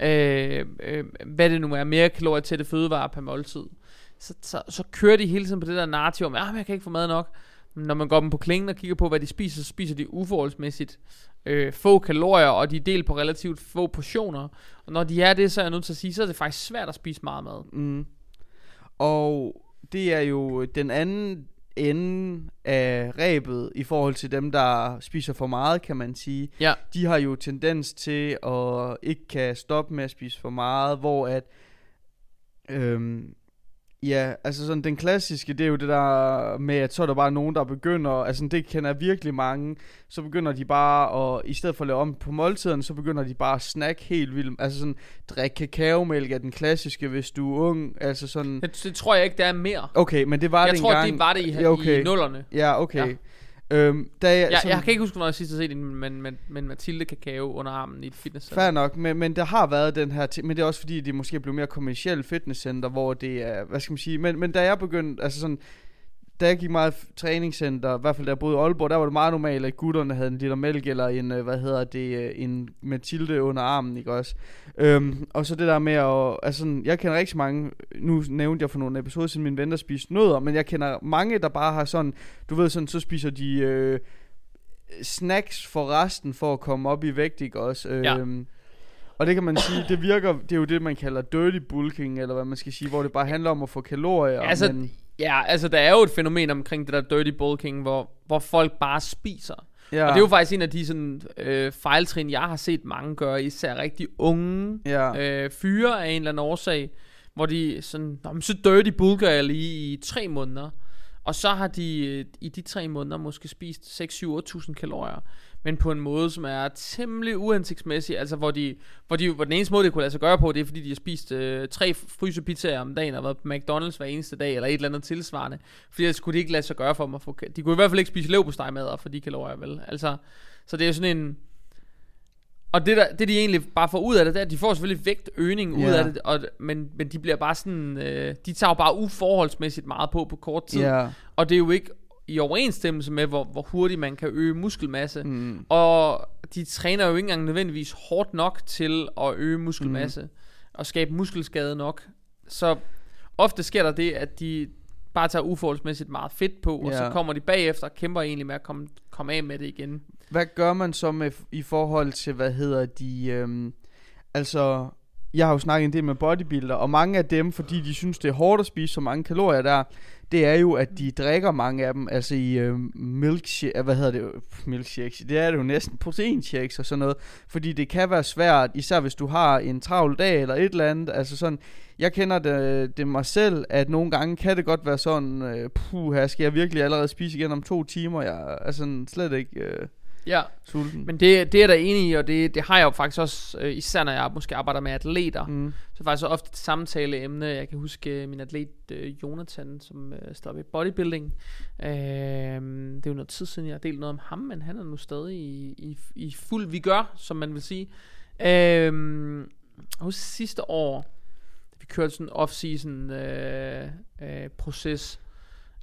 øh, øh, hvad det nu er, mere kalorietætte fødevarer per måltid. Så, så, så kører de hele tiden på det der narrativ om, at jeg kan ikke få mad nok. Men når man går dem på klingen og kigger på, hvad de spiser, så spiser de uforholdsmæssigt øh, få kalorier, og de er delt på relativt få portioner. Og når de er det, så er jeg nødt til at sige, så er det faktisk svært at spise meget mad. Mm. Og det er jo den anden enden af rebet i forhold til dem, der spiser for meget, kan man sige. Ja. De har jo tendens til at ikke kan stoppe med at spise for meget, hvor at øhm, Ja, altså sådan den klassiske, det er jo det der med, at så er der bare nogen, der begynder, altså det kender jeg virkelig mange, så begynder de bare at, i stedet for at lave om på måltiderne, så begynder de bare at snakke helt vildt, altså sådan, drikke kakaomælk er den klassiske, hvis du er ung, altså sådan, Det, det tror jeg ikke, der er mere. okay, men det var jeg det tror, engang. det var det i, Ja, okay. i nullerne. Ja, okay. Ja. Øhm, da jeg, Jeg, sådan, jeg kan ikke huske, hvornår jeg sidst har set en men, men, men Mathilde Kakao under armen i et fitnesscenter. Fair nok, men, men der har været den her ting, men det er også fordi, det måske blev mere kommersielt fitnesscenter, hvor det er, hvad skal man sige, men, men da jeg begyndte, altså sådan, da jeg gik meget træningscenter, i hvert fald da jeg boede i Aalborg, der var det meget normalt, at gutterne havde en liter mælk, eller en, øh, hvad hedder det, øh, en Mathilde under armen, ikke også? Øhm, og så det der med at, altså jeg kender rigtig mange, nu nævnte jeg for nogle episoder siden mine venner spiste nødder, men jeg kender mange, der bare har sådan, du ved sådan, så spiser de øh, snacks for resten, for at komme op i vægt, ikke også? Ja. Øhm, og det kan man sige, det virker, det er jo det, man kalder dirty bulking, eller hvad man skal sige, hvor det bare handler om at få kalorier. Ja, altså, men, Ja, altså der er jo et fænomen omkring det der dirty bulking, hvor, hvor folk bare spiser. ja, Og det er jo faktisk en af de sådan, øh, fejltrin, jeg har set mange gøre, især rigtig unge ja, øh, fyre af en eller anden årsag, hvor de sådan, Nå, men så dirty bulker jeg lige i tre måneder. Og så har de øh, i de tre måneder måske spist 6-7-8.000 kalorier, men på en måde, som er temmelig uhensigtsmæssig, altså hvor, de, hvor, de, hvor den eneste måde, det kunne lade sig gøre på, det er fordi, de har spist øh, tre frysepizzaer om dagen, og været på McDonald's hver eneste dag, eller et eller andet tilsvarende. Fordi ellers kunne det ikke lade sig gøre for dem at få, de kunne i hvert fald ikke spise leverpostejmadder for de kalorier, vel? Altså, så det er jo sådan en, og det, der, det de egentlig bare får ud af det, det er, at de får selvfølgelig vægtøgning ud Ja. af det, og, men, men de bliver bare sådan, øh, de tager jo bare uforholdsmæssigt meget på på kort tid. ja, Og det er jo ikke i overensstemmelse med, hvor, hvor hurtigt man kan øge muskelmasse. mm, Og de træner jo ikke engang nødvendigvis hårdt nok til at øge muskelmasse. Mm. Og skabe muskelskade nok. Så ofte sker der det, at de bare tager uforholdsmæssigt meget fedt på, og Ja. så kommer de bagefter og kæmper egentlig med at komme, komme af med det igen. Hvad gør man så med, i forhold til, hvad hedder de, øhm, altså, jeg har jo snakket en del med bodybuilder, og mange af dem, fordi de synes, det er hårdt at spise så mange kalorier der, det er jo, at de drikker mange af dem, altså i øh, milkshake, øh, hvad hedder det, milkshakes, det er det jo næsten, proteinshakes og sådan noget, fordi det kan være svært, især hvis du har en travl dag eller et eller andet, altså sådan, jeg kender det, det mig selv, at nogle gange kan det godt være sådan, øh, puh, her skal jeg virkelig allerede spise igen om to timer, jeg er sådan slet ikke øh, Ja, sulten. men det, det er der enig i, og det, det har jeg jo faktisk også, øh, især når jeg måske arbejder med atleter, Mm. så faktisk ofte et samtaleemne. Jeg kan huske øh, min atlet øh, Jonathan, som øh, står ved bodybuilding. Øh, det er jo noget tid siden, jeg har delt noget om ham, men han er nu stadig i, i, i fuld vigør, som man vil sige. Øh, og sidste år, vi kørte sådan en off-season øh, øh, proces.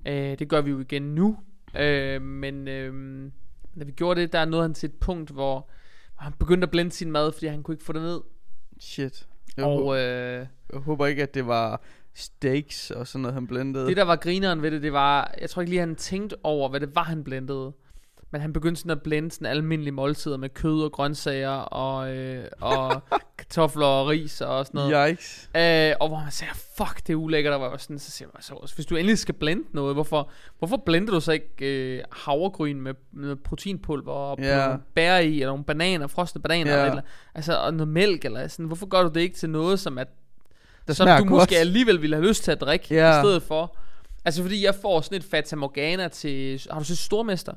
Øh, det gør vi jo igen nu. Øh, men øh, da vi gjorde det, der nåede han til et punkt, hvor, han begyndte at blende sin mad, fordi han kunne ikke få det ned. Shit. Jeg, Og og, øh, jeg håber ikke, at det var steaks og sådan noget, han blendede. det der var grineren ved det, det var, jeg tror ikke lige, han tænkte over, hvad det var, han blendede. Men han begyndte sådan at blende sådan almindelige måltider med kød og grøntsager og, øh, og kartofler og ris og sådan noget. Yikes. Øh, og hvor man siger, fuck, det er ulækkert, og var sådan, så siger man, så, hvis du endelig skal blende noget, hvorfor, hvorfor blender du så ikke øh, havregryn med, med proteinpulver og yeah. nogle bær i, eller nogle bananer, frosne bananer, yeah. eller, altså, og noget mælk, eller sådan, hvorfor gør du det ikke til noget, som at Der som du godt. måske alligevel ville have lyst til at drikke Ja. i stedet for. Altså fordi jeg får sådan et Fata Morgana til... Har du set Stormester?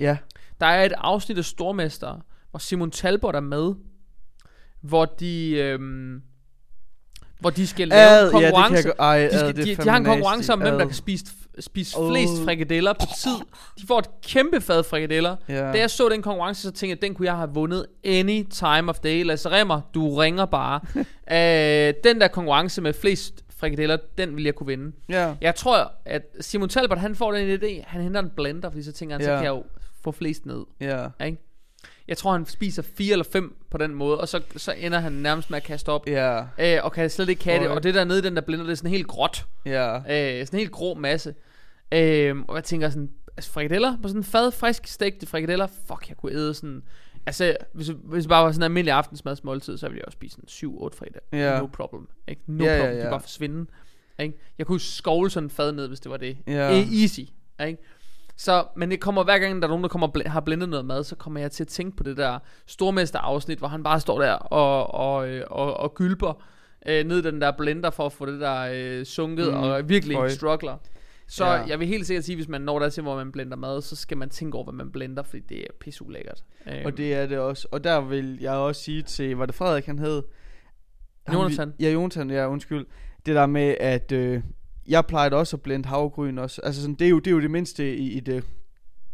Ja. Der er et afsnit af Stormester, hvor Simon Talbot er med, hvor de... Øhm, hvor de skal lave Ad, en konkurrence. Ja, ej, de, ad, skal, det er de, de har en konkurrence om, hvem der Ad. kan spise, spise Åh. flest frikadeller på tid. De får et kæmpe fad frikadeller. Ja. Da jeg så den konkurrence, så tænkte jeg, at den kunne jeg have vundet any time of day. Lasse Remmer, du ringer bare. øh, den der konkurrence med flest frikadeller, den vil jeg kunne vinde. Ja. Jeg tror, at Simon Talbot, han får den idé, han henter en blender, fordi så tænker han, så Ja. kan jeg jo få flest ned. Ja. Ikke? Jeg tror, han spiser fire eller fem på den måde, og så, så ender han nærmest med at kaste op. Ja. Øh, og kan slet ikke have det. Og det der nede i den der blender, det er sådan helt gråt. Ja. Øh, sådan en helt grå masse. Øh, og jeg tænker sådan, altså frikadeller, på sådan en fad, frisk stegte frikadeller, fuck, jeg kunne æde sådan, altså, hvis, hvis det bare var sådan en almindelig aftensmadsmåltid, så ville jeg også spise sådan 7-8 frikadeller. Ja. No problem. Ikke? No ja, problem, de ja. kan bare forsvinde. Ikke? Jeg kunne skovle sådan en fad ned, hvis det var det. Eh, easy. Ikke? Så, men det kommer hver gang, der er nogen, der kommer bl- har blendet noget mad, så kommer jeg til at tænke på det der stormester afsnit, hvor han bare står der og, og, øh, og, og gylper øh, ned i den der blender for at få det der øh, sunket, Mm, og virkelig føj. struggler. Så Ja. jeg vil helt sikkert sige, hvis man når der til, hvor man blender mad, så skal man tænke over, hvad man blender, fordi det er pisseulækkert. Øhm, Og det er det også. Og der vil jeg også sige til, var det Frederik han hed? Jonathan. Ja, Jonathan, ja, undskyld. Det der med, at øh, jeg plejede også at blende havgryn også. Altså sådan, det er jo det, er jo det mindste i, i det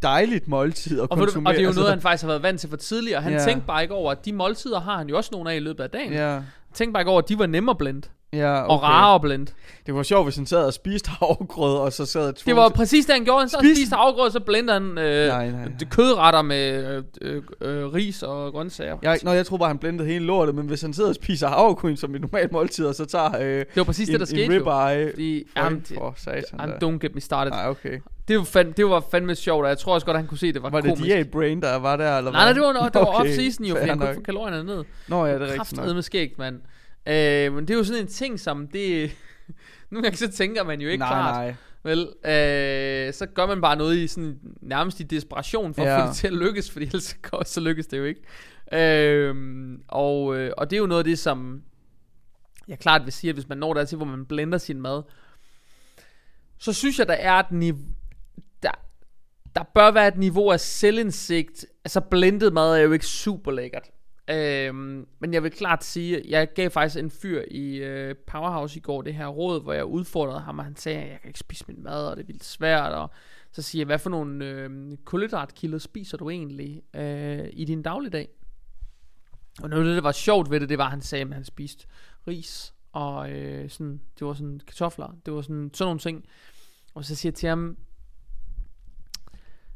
dejligt måltid at og, konsumere. og det er jo altså, noget, han faktisk har været vant til for tidligere. Han Ja. tænkte bare ikke over, at de måltider har han jo også nogle af i løbet af dagen. Ja. Tænkte bare ikke over, at de var nemme at blende. Ja, okay. Og rare at blende. Det var sjovt, hvis han sad og spiste havgrød, og så sad og Det var præcis det, han gjorde. Han så Spis- spiste havgrød, så blendede han øh, Nej, nej, nej. kødretter med øh, øh, øh, ris og grøntsager. Jeg, nå, jeg tror bare, han blendede hele lortet, men hvis han sidder og spiser havregryn som et normalt måltid, og så tager øh, Det var præcis en, det, der skete en ribeye, Fordi, for, jamen, det, for satan jamen, don't get me started. Nej, okay. Det var, fand, det var fandme sjovt, og jeg tror også godt, at han kunne se, at det var, Var det komisk. DA Brain, der var der, eller Nej, nej, det var, det var Okay, off-season jo, fordi han kunne få kalorierne ned. Nå ja, det er rigtigt nok. Kraftedeme skægt, mand. Øh, men det er jo sådan en ting, som det... Nogle gange så tænker man jo ikke nej, klart. nej. Vel, øh, så gør man bare noget i sådan nærmest i desperation for ja. At få det til at lykkes, fordi ellers så, lykkes det jo ikke. Øh, og, øh, og det er jo noget af det, som jeg klart vil sige, at hvis man når dertil, hvor man blender sin mad, så synes jeg, der er et niveau, der, der bør være et niveau af selvindsigt. Altså blendet mad er jo ikke super lækkert. Øhm, men jeg vil klart sige, jeg gav faktisk en fyr i øh, Powerhouse i går det her råd, hvor jeg udfordrede ham, og han sagde, at jeg kan ikke spise min mad, og det er vildt svært, og så siger jeg, hvad for nogle øh, kulhydratkilder spiser du egentlig øh, i din dagligdag? Og noget af det, der var sjovt ved det, det var, at han sagde, at han spiste ris, og øh, sådan, det var sådan kartofler, det var sådan, sådan nogle ting. Og så siger jeg til ham,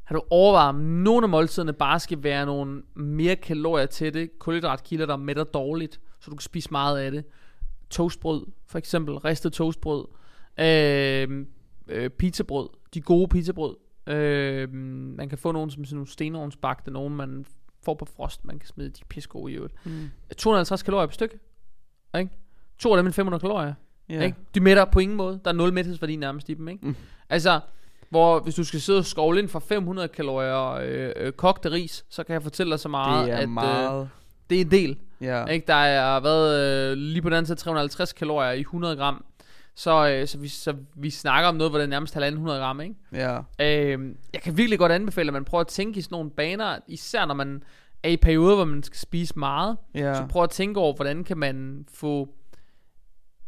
har du overvejet, om nogle af måltiderne bare skal være nogle mere kalorier til det, kulhydratkilder, der mætter dårligt, så du kan spise meget af det. Toastbrød, for eksempel, ristet toastbrød, øh, øh, pizzabrød, de gode pizzabrød. Øh, man kan få nogle som sådan nogle stenovnsbagte, nogle man får på frost, man kan smide de gode i øvrigt. Mm. 250 kalorier på stykke, ikke? To af dem er 500 kalorier. Ja. Ikke? De mætter på ingen måde. Der er nul mæthedsværdi nærmest i dem. Ikke? Mm. Altså, hvor hvis du skal sidde og skovle ind for 500 kalorier øh, øh, kogte ris, så kan jeg fortælle dig så meget, Det er at øh, meget... det er en del. ja. Ikke? Der er været øh, lige på den anden side 350 kalorier i 100 gram. Så, øh, så, vi, så vi snakker om noget, hvor det er nærmest 100 gram. Ikke? Ja. Øh, jeg kan virkelig godt anbefale, at man prøver at tænke i sådan nogle baner, især når man er i perioder, hvor man skal spise meget. Ja. Så prøv at tænke over, hvordan kan man få,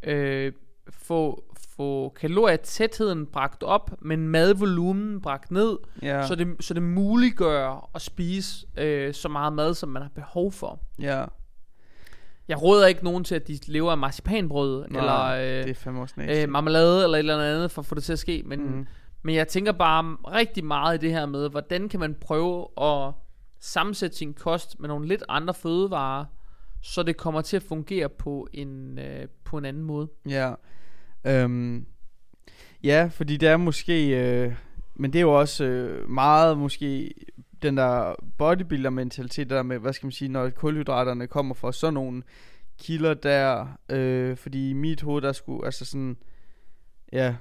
øh, få, få kalorietætheden bragt op, men madvolumen bragt ned, ja. så, det, så det muliggør at spise øh, så meget mad, som man har behov for. ja. Jeg råder ikke nogen til, at de lever af marcipanbrød, Nej, eller det øh, er også næste. øh, marmelade, eller et eller andet for at få det til at ske, men, mm. men jeg tænker bare rigtig meget i det her med, hvordan kan man prøve at sammensætte sin kost med nogle lidt andre fødevarer, så det kommer til at fungere på en, øh, på en anden måde. Ja. Øhm, ja, fordi det er måske... Øh, men det er jo også øh, meget måske den der bodybuilder-mentalitet, der med, hvad skal man sige, når kulhydraterne kommer fra sådan nogle kilder der, øh, fordi i mit hoved, der skulle, altså sådan, ja,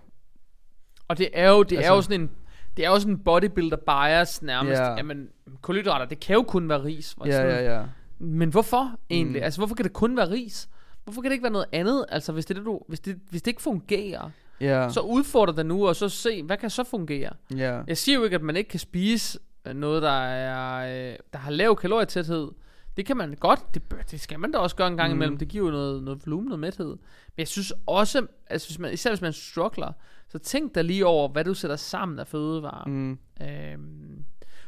Og det er jo, det altså, er jo Altså- sådan en det er jo sådan en bodybuilder bias nærmest. Ja. Ja. Jamen, kulhydrater, det kan jo kun være ris. ja, sådan, ja, ja, Men hvorfor egentlig? Mm. Altså, hvorfor kan det kun være ris? Hvorfor kan det ikke være noget andet? Altså, hvis det, det, du, hvis det, hvis det ikke fungerer, ja, så udfordre det nu, og så se, hvad kan så fungere? ja, Jeg siger jo ikke, at man ikke kan spise øh, noget, der, er, øh, der har lav kalorietæthed. Det kan man godt. Det, det skal man da også gøre en gang Mm. imellem. Det giver jo noget, noget volumen, noget mæthed. Men jeg synes også, altså hvis man, især hvis man struggler, så tænk da lige over, hvad du sætter sammen af fødevarer. Mm. Øhm,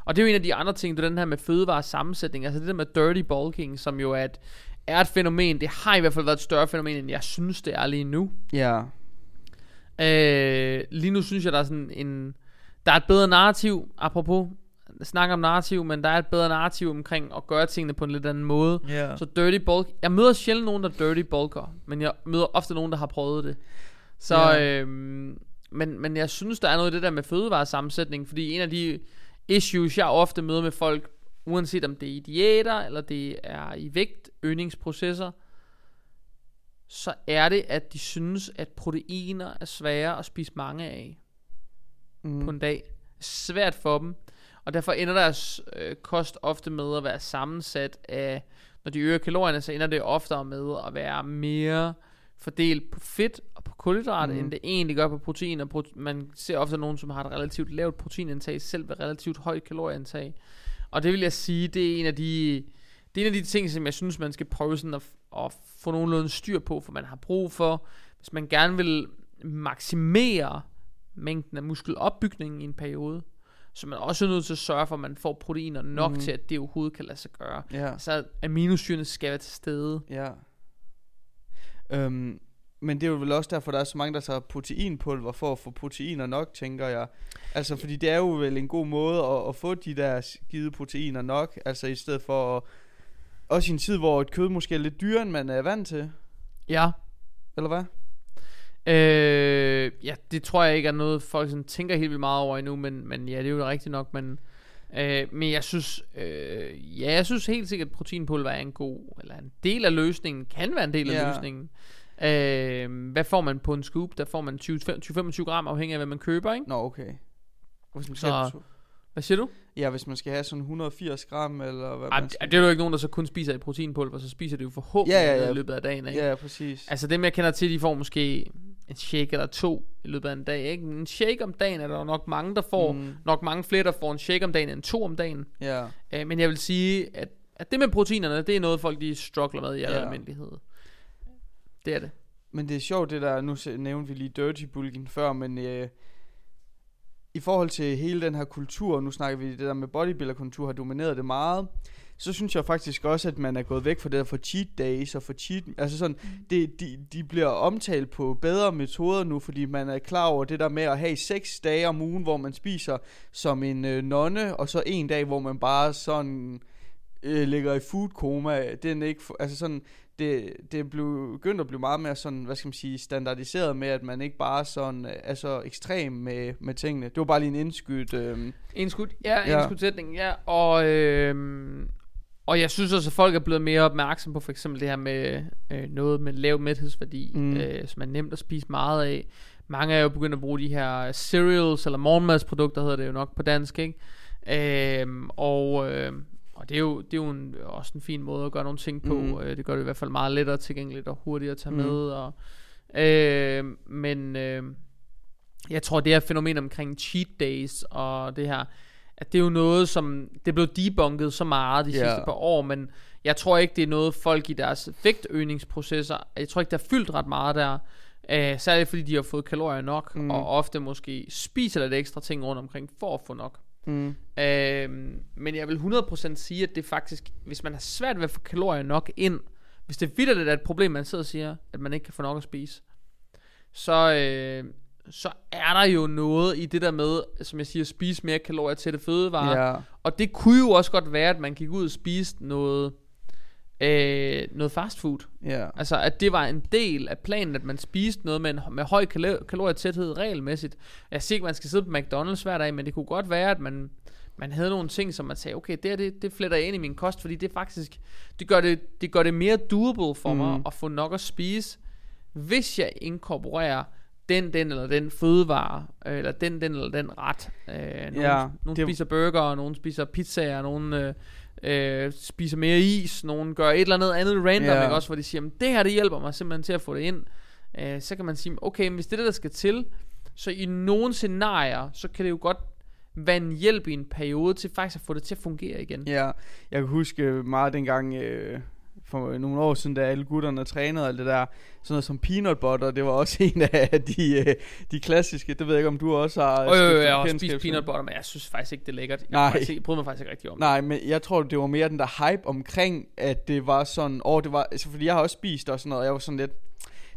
og det er jo en af de andre ting, det er den her med fødevarer sammensætning. Altså det der med dirty bulking, som jo er et, er et fænomen. Det har i hvert fald været et større fænomen, end jeg synes, det er lige nu. ja, Øh, lige nu synes jeg, der er sådan en... Der er et bedre narrativ, apropos snakke om narrativ, men der er et bedre narrativ omkring at gøre tingene på en lidt anden måde. ja, Så dirty bulk... Jeg møder sjældent nogen, der dirty bulker, men jeg møder ofte nogen, der har prøvet det. Så, Ja. øhm, men, men jeg synes, der er noget i det der med fødevaresammensætning, fordi en af de issues, jeg ofte møder med folk, uanset om det er i diæter, eller det er i vægtøgningsprocesser, så er det, at de synes, at proteiner er svære at spise mange af mm, på en dag. Svært for dem. Og derfor ender deres øh, kost ofte med at være sammensat af, når de øger kalorierne, så ender det oftere med at være mere fordelt på fedt og på kulhydrater, Mhm. mm. end det egentlig gør på protein. Og prote- man ser ofte nogen, som har et relativt lavt proteinindtag, selv ved relativt højt kalorieindtag. Og det vil jeg sige, det er en af de, det er en af de ting, som jeg synes, man skal prøve sådan at, at få nogenlunde styr på, for man har brug for, hvis man gerne vil maksimere mængden af muskelopbygning i en periode, så er man også nødt til at sørge for, at man får proteiner nok mm. til, at det overhovedet kan lade sig gøre. Ja. Så aminosyrene skal være til stede. Ja. Øhm, men det er jo vel også derfor, der er så mange, der tager proteinpulver for at få proteiner nok, tænker jeg. Altså, fordi det er jo vel en god måde at, at få de der skide proteiner nok, altså i stedet for at, også i en tid, hvor et kød måske er lidt dyrere, end man er vant til, Ja. eller hvad? Øh, ja, det tror jeg ikke er noget, folk sådan tænker helt vildt meget over endnu, men, men ja, det er jo rigtigt nok, men, øh, men jeg synes, øh, ja, jeg synes helt sikkert, at proteinpulver er en god, eller en del af løsningen, kan være en del af Ja. løsningen. Øh, hvad får man på en scoop? Der får man 20-25 gram, afhængig af, hvad man køber, ikke? Nå, okay. Hvis man Så- skal Hvad siger du? ja, hvis man skal have sådan 180 gram, eller hvad Ej, man skal. det er jo ikke nogen, der så kun spiser i proteinpulver, så spiser det jo forhåbentlig Ja, ja, ja. i løbet af dagen, ikke? Ja, præcis. Altså dem jeg kender til, de får måske en shake eller to i løbet af en dag, ikke? En shake om dagen er der nok mange, der får. Mm. Nok mange flere, der får en shake om dagen end to om dagen. ja. Uh, men jeg vil sige, at, at det med proteinerne, det er noget, folk de struggler med i Ja. almindelighed. Det er det. Men det er sjovt det der, nu nævnte vi lige dirty bulking før, men øh, i forhold til hele den her kultur, nu snakker vi det der med bodybuilder-kultur har domineret det meget, så synes jeg faktisk også, at man er gået væk fra det der for cheat days og for cheat, altså sådan, det, de, de bliver omtalt på bedre metoder nu, fordi man er klar over det der med at have seks dage om ugen, hvor man spiser som en øh, nonne, og så en dag, hvor man bare sådan øh, ligger i food coma, den er ikke, altså sådan, det, det er blevet, begyndt at blive meget mere sådan, hvad skal man sige, standardiseret med, at man ikke bare sådan øh, er så ekstrem med, med tingene. Det var bare lige en indskydt, øh, En skud, ja, Ja. en skudsætning, ja. Og, øhm, og jeg synes også, at folk er blevet mere opmærksom på for eksempel det her med øh, noget med lav mæthedsværdi, Mm. øh, som er nemt at spise meget af. Mange er jo begyndt at bruge de her cereals, eller morgenmadsprodukter hedder det jo nok på dansk, ikke? Øhm, og, øh, og det er jo, det er jo en, også en fin måde at gøre nogle ting på. Mm. Øh, det gør det i hvert fald meget lettere tilgængeligt og hurtigere at tage Mm. med. Og, øh, men øh, jeg tror, det her fænomen omkring cheat days og det her, at det er jo noget, som det er blevet debunket så meget de Ja. sidste par år, men jeg tror ikke, det er noget folk i deres vægtøgningsprocesser, jeg tror ikke, der er fyldt ret meget der, øh, særligt fordi de har fået kalorier nok, mm. og ofte måske spiser lidt ekstra ting rundt omkring for at få nok. Mm, Øhm, men jeg vil 100% sige, at det faktisk, hvis man har svært ved at få kalorier nok ind, hvis det det er et problem, man sidder og siger, at man ikke kan få nok at spise, så, øh, så er der jo noget i det der med, som jeg siger, at spise mere kalorier til det fødevarer. ja, Og det kunne jo også godt være, at man gik ud og spiste noget, øh, noget fast food. ja, Altså, at det var en del af planen, at man spiste noget med, en, med høj kalo- kalorietæthed regelmæssigt. Jeg siger ikke, man skal sidde på McDonald's hver dag, men det kunne godt være, at man, man havde nogle ting, som man sagde, okay, det, her, det, det fletter jeg ind i min kost, fordi det faktisk, det gør det, det, gør det mere doable for mm. mig at få nok at spise, hvis jeg inkorporerer den, den eller den fødevare, øh, eller den, den eller den ret. Øh, nogle, Ja, nogle det- spiser burger, nogle spiser pizzaer, nogle øh, øh, spiser mere is, nogle gør et eller andet andet random, Ja. ikke? også hvor de siger, "Men det her det hjælper mig simpelthen til at få det ind. Øh, så kan man sige, okay, men hvis det er det, der skal til, så i nogle scenarier, så kan det jo godt være en hjælp i en periode til faktisk at få det til at fungere igen. ja. Jeg kan huske meget dengang, øh, for nogle år siden, da alle gutterne trænede og alt det der, sådan noget som peanut butter, det var også en af de, øh, de klassiske, det ved jeg ikke, om du også har jo, stiftet jeg har også spist peanut butter, men jeg synes faktisk ikke, det er lækkert. Jeg, Nej. faktisk jeg bryder mig faktisk ikke rigtig om det. Nej, men jeg tror, det var mere den der hype omkring, at det var sådan, åh, det var, altså, fordi jeg har også spist og sådan noget, og jeg var sådan lidt,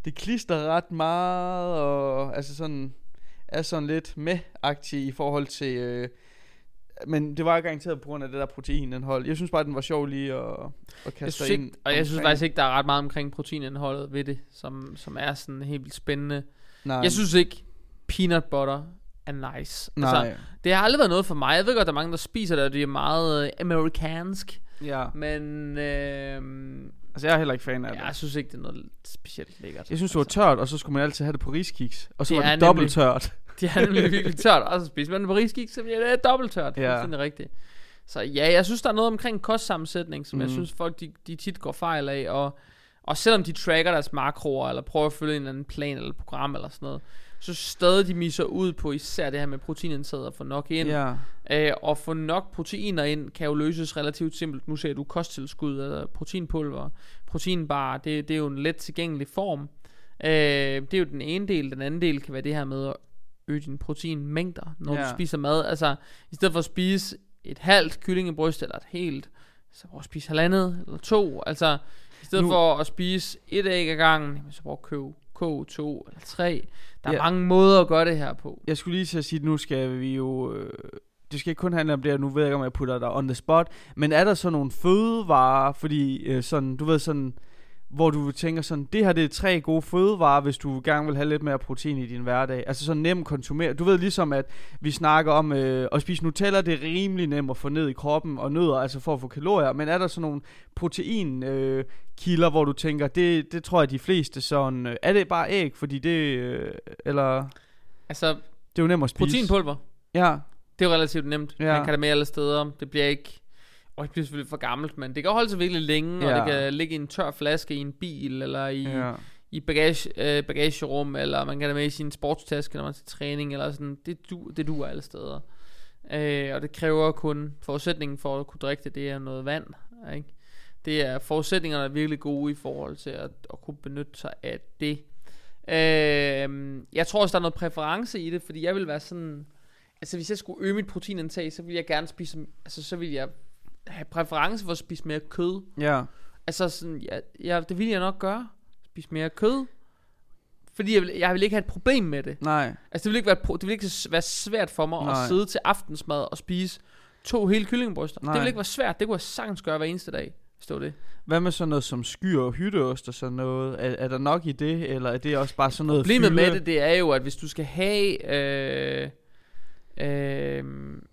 det klister ret meget, og altså sådan, er sådan lidt med-agtig i forhold til, øh, men det var garanteret på grund af det der proteinindhold. Jeg synes bare, den var sjov lige at, at Jeg kaste synes ind. ikke, og jeg synes faktisk ikke, der er ret meget omkring proteinindholdet ved det, som, som er sådan helt vildt spændende. Nej, Jeg synes ikke, peanut butter er nice. nej, Altså, det har aldrig været noget for mig. Jeg ved godt, der er mange, der spiser det, og det er meget øh, amerikansk. ja. Men øh, Altså, jeg er heller ikke fan af det. jeg synes ikke, det er noget specielt lækkert. Jeg synes, det var altså. tørt, og så skulle man altid have det på riskiks. Og så Det var det dobbelt nemlig- tørt. De er nemlig virkelig tørt, og så spiser man en pariskik, så bliver det dobbelt tørt. Ja. Det er rigtigt. Så ja, jeg synes, der er noget omkring kostsammensætning, som mm. jeg synes, folk de, de tit går fejl af, og, og selvom de tracker deres makroer, eller prøver at følge en eller anden plan eller program eller sådan noget, så stadig de misser ud på især det her med proteinindtaget og få nok ind. Ja. Øh, og få nok proteiner ind kan jo løses relativt simpelt. Nu ser du kosttilskud eller proteinpulver, proteinbar, det, det er jo en let tilgængelig form. Øh, det er jo den ene del. Den anden del kan være det her med at øge dine proteinmængder, når ja. Du spiser mad. Altså, i stedet for at spise et halvt kyllingebryst eller et helt, så prøv at spise halvandet eller to. Altså, i stedet Nu- for at spise et æg ad gangen, så prøv at købe koge to eller tre. Der er Ja. mange måder at gøre det her på. Jeg skulle lige til at sige, at nu skal vi jo... Øh, det skal ikke kun handle om det, og nu ved jeg ikke, om jeg putter dig on the spot, men er der så nogle fødevarer, fordi øh, sådan, du ved sådan, hvor du tænker sådan, det her det er tre gode fødevarer, hvis du gerne vil have lidt mere protein i din hverdag. Altså sådan nem konsumere. Du ved ligesom, at vi snakker om øh, at spise Nutella, det er rimelig nemt at få ned i kroppen, og nødder, altså for at få kalorier. Men er der sådan nogle protein øh, kilder, hvor du tænker, det, det tror jeg de fleste sådan, øh, er det bare æg, fordi det, øh, eller, Altså, det er jo nemt at spise. proteinpulver, Ja, Det er jo relativt nemt. Ja. Man kan det med alle steder. Det bliver ikke... Og det bliver selvfølgelig for gammelt, men det kan holde sig virkelig længe, ja. Og det kan ligge i en tør flaske i en bil, eller i, ja. i bagage, øh, bagagerum, eller man kan have med i sin sportstaske, når man til træning, eller sådan. Det, du, det duer alle steder. Øh, og det kræver kun forudsætningen for at kunne drikke det, det er noget vand. Ikke? Det er forudsætningerne er virkelig gode i forhold til at, at kunne benytte sig af det. Øh, jeg tror også, der er noget præference i det, fordi jeg vil være sådan... Altså, hvis jeg skulle øge mit proteinindtag, så ville jeg gerne spise... Altså, så ville jeg have præference for at spise mere kød. Ja. Altså, sådan, ja, ja, det ville jeg nok gøre. Spise mere kød. Fordi jeg vil, jeg vil ikke have et problem med det. Nej. Altså, det vil ikke være, det vil ikke være svært for mig Nej. at sidde til aftensmad og spise to hele kyllingebryster. Nej. Det vil ikke være svært. Det kunne jeg sagtens gøre hver eneste dag, var det. Hvad med sådan noget som skyr og hytteost og sådan noget? Er, er der nok i det, eller er det også bare sådan noget Problemet fylde? med det, det er jo, at hvis du skal have... Øh, øh,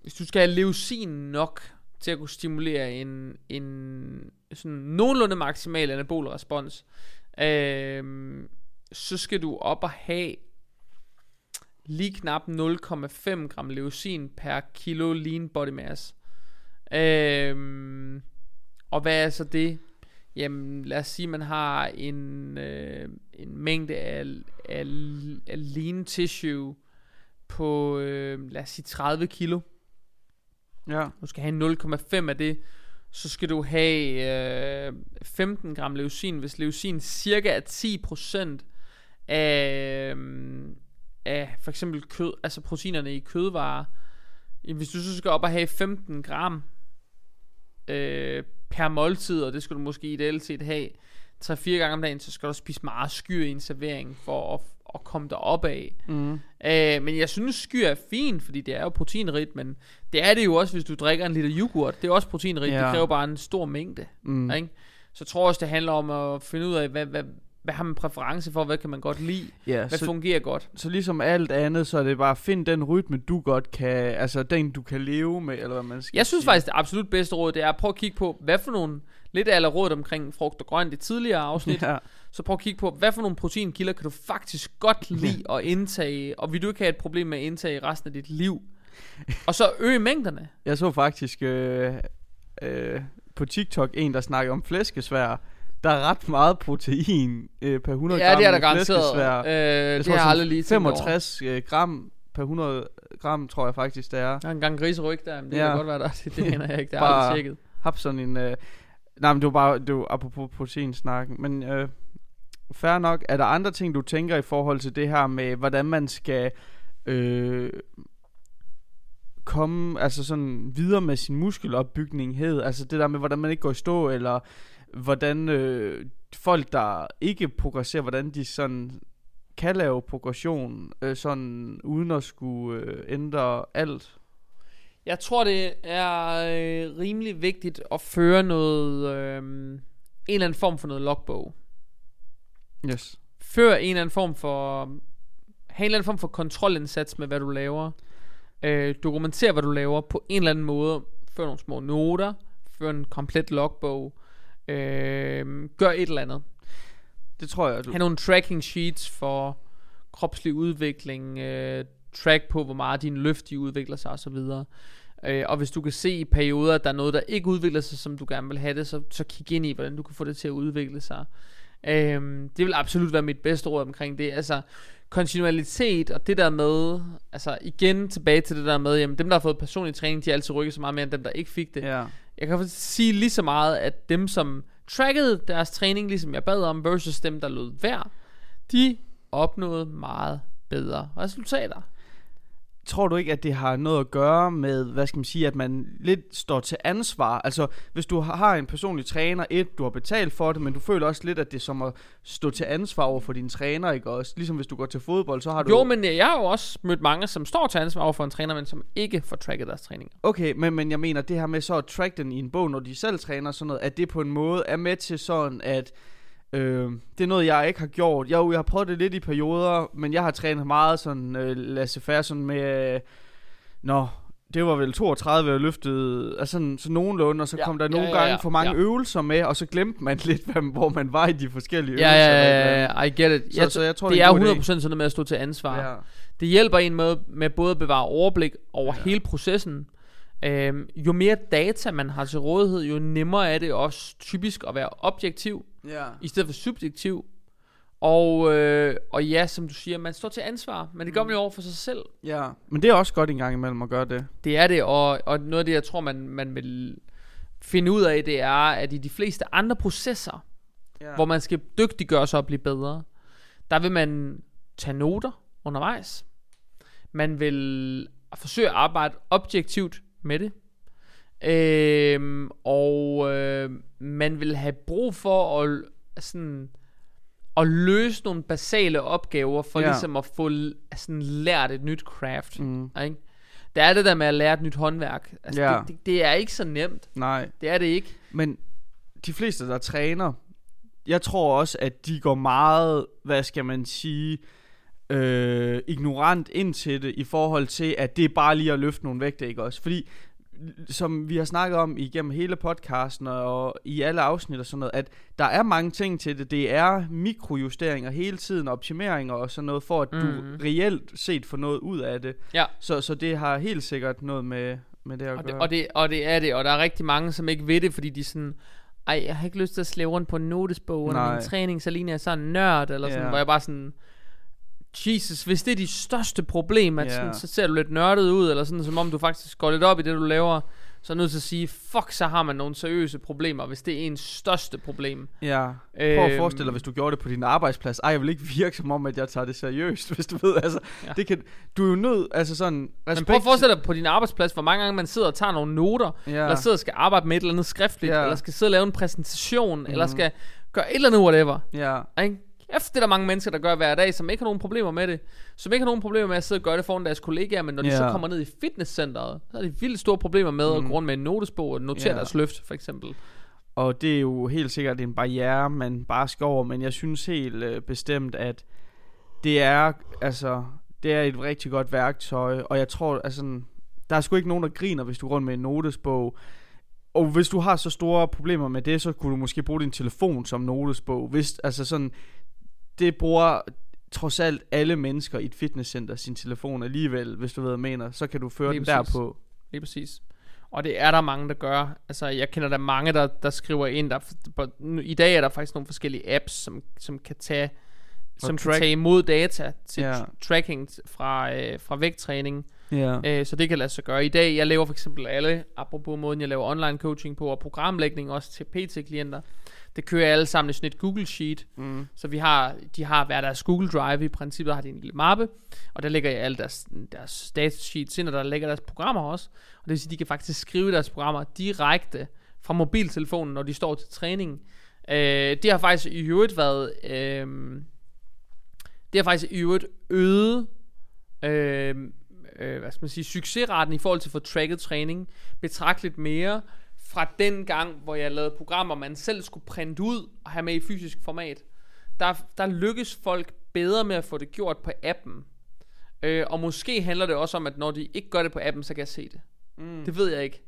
hvis du skal have leucin nok til at kunne stimulere en, en sådan nogenlunde maksimal anabol respons, øh, så skal du op og have lige knap 0,5 gram leucin per kilo lean body mass. Øh, og hvad er så det? Jamen, lad os sige, man har en, øh, en mængde af, af, af lean tissue på, øh, lad os sige, 30 kilo. Ja. Du skal have 0,5 af det. Så skal du have øh, 15 gram leucin, hvis leucin cirka er 10% af, øh, af for eksempel kød, altså proteinerne i kødvarer. Hvis du så skal op og have 15 gram øh, per måltid, og det skal du måske ideelt set have 3-4 gange om dagen, så skal du spise meget skyr i en servering for at, at komme derop af. Mm. Øh, men jeg synes skyr er fint, fordi det er jo proteinrigt, men det er det jo også, hvis du drikker en liter yoghurt. Det er også proteinrigt, Ja. det kræver bare en stor mængde. Mm. Ikke? Så jeg tror også, det handler om at finde ud af, hvad, hvad, hvad har man præference for, hvad kan man godt lide, Ja, hvad så, fungerer godt. så ligesom alt andet, så er det bare, find den rytme, du godt kan, altså den, du kan leve med, eller hvad man skal Jeg synes sige. faktisk, det absolut bedste råd, det er at prøve at kigge på, hvad for nogle, lidt af alle råd omkring frugt og grønt i tidligere afsnit, Ja, så prøv at kigge på, hvad for nogle proteinkilder kan du faktisk godt lide at indtage, og vil du ikke have et problem med at indtage resten af dit liv. Og så øge mængderne. jeg så faktisk øh, øh, på TikTok en, der snakkede om flæskesvær. Der er ret meget protein øh, per 100 Ja, gram det er der garanteret. Øh, Jeg det tror har jeg aldrig lige tænkt over. 65 øh, gram per 100 gram, tror jeg faktisk, det er. Der er en gang griseryg der, men det Ja. kan godt være der. Det, det aner jeg ikke, det har jeg aldrig tjekket. Hap sådan en... Øh, nej, men det var bare det var apropos proteinsnakken. Men øh, fair nok. Er der andre ting, du tænker i forhold til det her med, hvordan man skal øh, komme altså sådan videre med sin muskelopbygning hed? Altså det der med, hvordan man ikke går i stå, eller hvordan øh, folk, der ikke progresserer, hvordan de sådan kan lave progression, øh, sådan uden at skulle øh, ændre alt. Jeg tror, det er øh, rimelig vigtigt at føre noget, øh, en eller anden form for noget logbog. Yes. Før en eller anden form for, have en eller anden form for kontrolindsats med, hvad du laver. Øh, dokumenter, hvad du laver på en eller anden måde. Før nogle små noter. Før en komplet logbog. Øh, gør et eller andet. Det tror jeg, du... have nogle tracking sheets for kropslig udvikling, øh, track på, hvor meget din løft de udvikler sig osv. Øh, og hvis du kan se i perioder, at der er noget, der ikke udvikler sig, som du gerne vil have det, så, så kig ind i, hvordan du kan få det til at udvikle sig. Øh, det vil absolut være mit bedste råd omkring det. Altså, kontinuitet og det der med, altså igen tilbage til det der med, jamen dem der har fået personlig træning, de har altid rykket så meget mere end dem der ikke fik det. Ja. Jeg kan sige lige så meget, at dem som trackede deres træning, ligesom jeg bad om, versus dem der lod være, de opnåede meget bedre resultater. Tror du ikke, at det har noget at gøre med, hvad skal man sige, at man lidt står til ansvar? Altså, hvis du har en personlig træner, et, du har betalt for det, men du føler også lidt, at det er som at stå til ansvar over for din træner, ikke også? Ligesom hvis du går til fodbold, så har du... Jo, men jeg har jo også mødt mange, som står til ansvar over for en træner, men som ikke får tracket deres træning. Okay, men, men jeg mener, det her med så at track den i en bog, når de selv træner sådan noget, at det på en måde er med til sådan, at Øh, det er noget, jeg ikke har gjort. Jeg, jeg har prøvet det lidt i perioder, men jeg har trænet meget sådan, øh, lasse faire sådan med... Øh, Nå, det var vel 32, jeg løftede, altså sådan, så nogenlunde, og så ja, kom der ja, nogle ja, ja, gange for mange ja. øvelser med, og så glemte man lidt, hvor man var i de forskellige ja, øvelser. Ja, ja, ja, I get it. Så, jeg, så jeg tror, det, det er 100% sådan noget med at stå til ansvar. Ja. Det hjælper en med, med både at bevare overblik over ja. hele processen, Øhm, jo mere data man har til rådighed, jo nemmere er det også typisk at være objektiv, ja. i stedet for subjektiv. Og, øh, og ja, som du siger, man står til ansvar, men det gør man jo over for sig selv. Ja, men det er også godt en gang imellem at gøre det. Det er det, og, og noget af det, jeg tror, man, man vil finde ud af, det er, at i de fleste andre processer, ja. hvor man skal dygtiggøre sig og blive bedre, der vil man tage noter undervejs. Man vil forsøge at arbejde objektivt med det. Øhm, og øh, man vil have brug for at, sådan, at løse nogle basale opgaver, for ja. ligesom at få sådan, lært et nyt craft. Mm. Ikke? Det er det der med at lære et nyt håndværk. Altså, ja. det, det, det er ikke så nemt. Nej. Det er det ikke. Men de fleste, der træner, jeg tror også, at de går meget, hvad skal man sige, øh, ignorant ind til det, i forhold til, at det er bare lige at løfte nogle vægte, ikke også? Fordi som vi har snakket om igennem hele podcasten og i alle afsnit og sådan noget, at der er mange ting til det. Det er mikrojusteringer hele tiden, optimeringer og sådan noget, for at mm. du mhm. reelt set får noget ud af det. Ja. Så, så det har helt sikkert noget med, med det at og gøre. Det, og, det, og det er det, og der er rigtig mange, som ikke ved det, fordi de sådan, ej, jeg har ikke lyst til at slæve rundt på en notesbog under min træning, så ligner jeg sådan en nørd, eller sådan, yeah. hvor jeg bare sådan, Jesus, hvis det er de største problem, at yeah. sådan, så ser du lidt nørdet ud, eller sådan, som om du faktisk går lidt op i det, du laver, så er nødt til at sige, fuck, så har man nogle seriøse problemer, hvis det er ens største problem. Ja, prøv at øhm, forestille dig, hvis du gjorde det på din arbejdsplads. Ej, jeg vil ikke virke som om, at jeg tager det seriøst, hvis du ved, altså, ja. det kan, du er jo nødt, altså sådan, respekt. Men prøv at forestille dig på din arbejdsplads, hvor mange gange man sidder og tager nogle noter, ja. eller sidder og skal arbejde med et eller andet skriftligt, ja. eller skal sidde og lave en præsentation, mm. eller skal gøre et eller andet whatever. Ja. Ikke? Efter det er der mange mennesker, der gør hver dag, som ikke har nogen problemer med det. Som ikke har nogen problemer med at sidde og gøre det foran deres kollegaer, men når yeah. de så kommer ned i fitnesscenteret, så har de vildt store problemer med mm. at gå rundt med en notesbog og notere yeah. deres løft, for eksempel. Og det er jo helt sikkert en barriere, man bare skal over, men jeg synes helt øh, bestemt, at det er, altså, det er et rigtig godt værktøj, og jeg tror, altså, der er sgu ikke nogen, der griner, hvis du går rundt med en notesbog. Og hvis du har så store problemer med det, så kunne du måske bruge din telefon som notesbog. Hvis, altså sådan, det bruger trods alt alle mennesker i et fitnesscenter sin telefon alligevel, hvis du ved, hvad jeg mener. Så kan du føre Lige den præcis. derpå. Lige præcis. Og det er der mange, der gør. Altså, jeg kender der mange, der, der skriver ind. Der, I dag er der faktisk nogle forskellige apps, som, som kan tage som kan tage imod data til yeah. tracking fra, øh, fra vægttræning. Yeah. Øh, så det kan lade sig gøre. I dag, jeg laver for eksempel alle, apropos måden, jeg laver online coaching på, og programlægning også til PT-klienter. Det kører alle sammen i sådan et Google Sheet. Mm. Så vi har, de har hver deres Google Drive. I princippet har de en lille mappe. Og der lægger jeg alle deres, deres datasheets ind, og der lægger deres programmer også. Og det vil sige, de kan faktisk skrive deres programmer direkte fra mobiltelefonen, når de står til træning. Øh, det har faktisk i øvrigt været... Øh, det har faktisk i øvrigt øget... Øh, øh, hvad skal man sige, succesraten i forhold til få tracket træning betragteligt mere, fra den gang, hvor jeg lavede programmer, man selv skulle printe ud og have med i fysisk format, der, der lykkes folk bedre med at få det gjort på appen. Øh, og måske handler det også om, at når de ikke gør det på appen, så kan jeg se det. Mm. Det ved jeg ikke.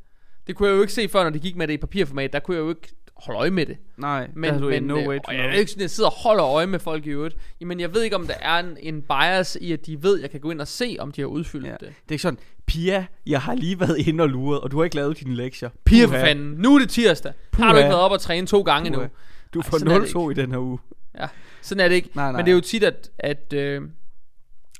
Det kunne jeg jo ikke se før, når de gik med det i papirformat. Der kunne jeg jo ikke holde øje med det. Nej, Men, du men no øh, way to og jeg er ikke sådan, jeg sidder og holder øje med folk i øvrigt. Jamen, jeg ved ikke, om der er en, en bias i, at de ved, at jeg kan gå ind og se, om de har udfyldt Ja. det. Det er ikke sådan, Pia, jeg har lige været inde og luret, og du har ikke lavet dine lektier. Pia for Puha. fanden, nu er det tirsdag. Har du Puha. ikke været op og træne to gange? Puha. Du Ej, får sådan er det 0-2 i den her uge. Sådan er det ikke. Nej, nej. Men det er jo tit, at, at øh,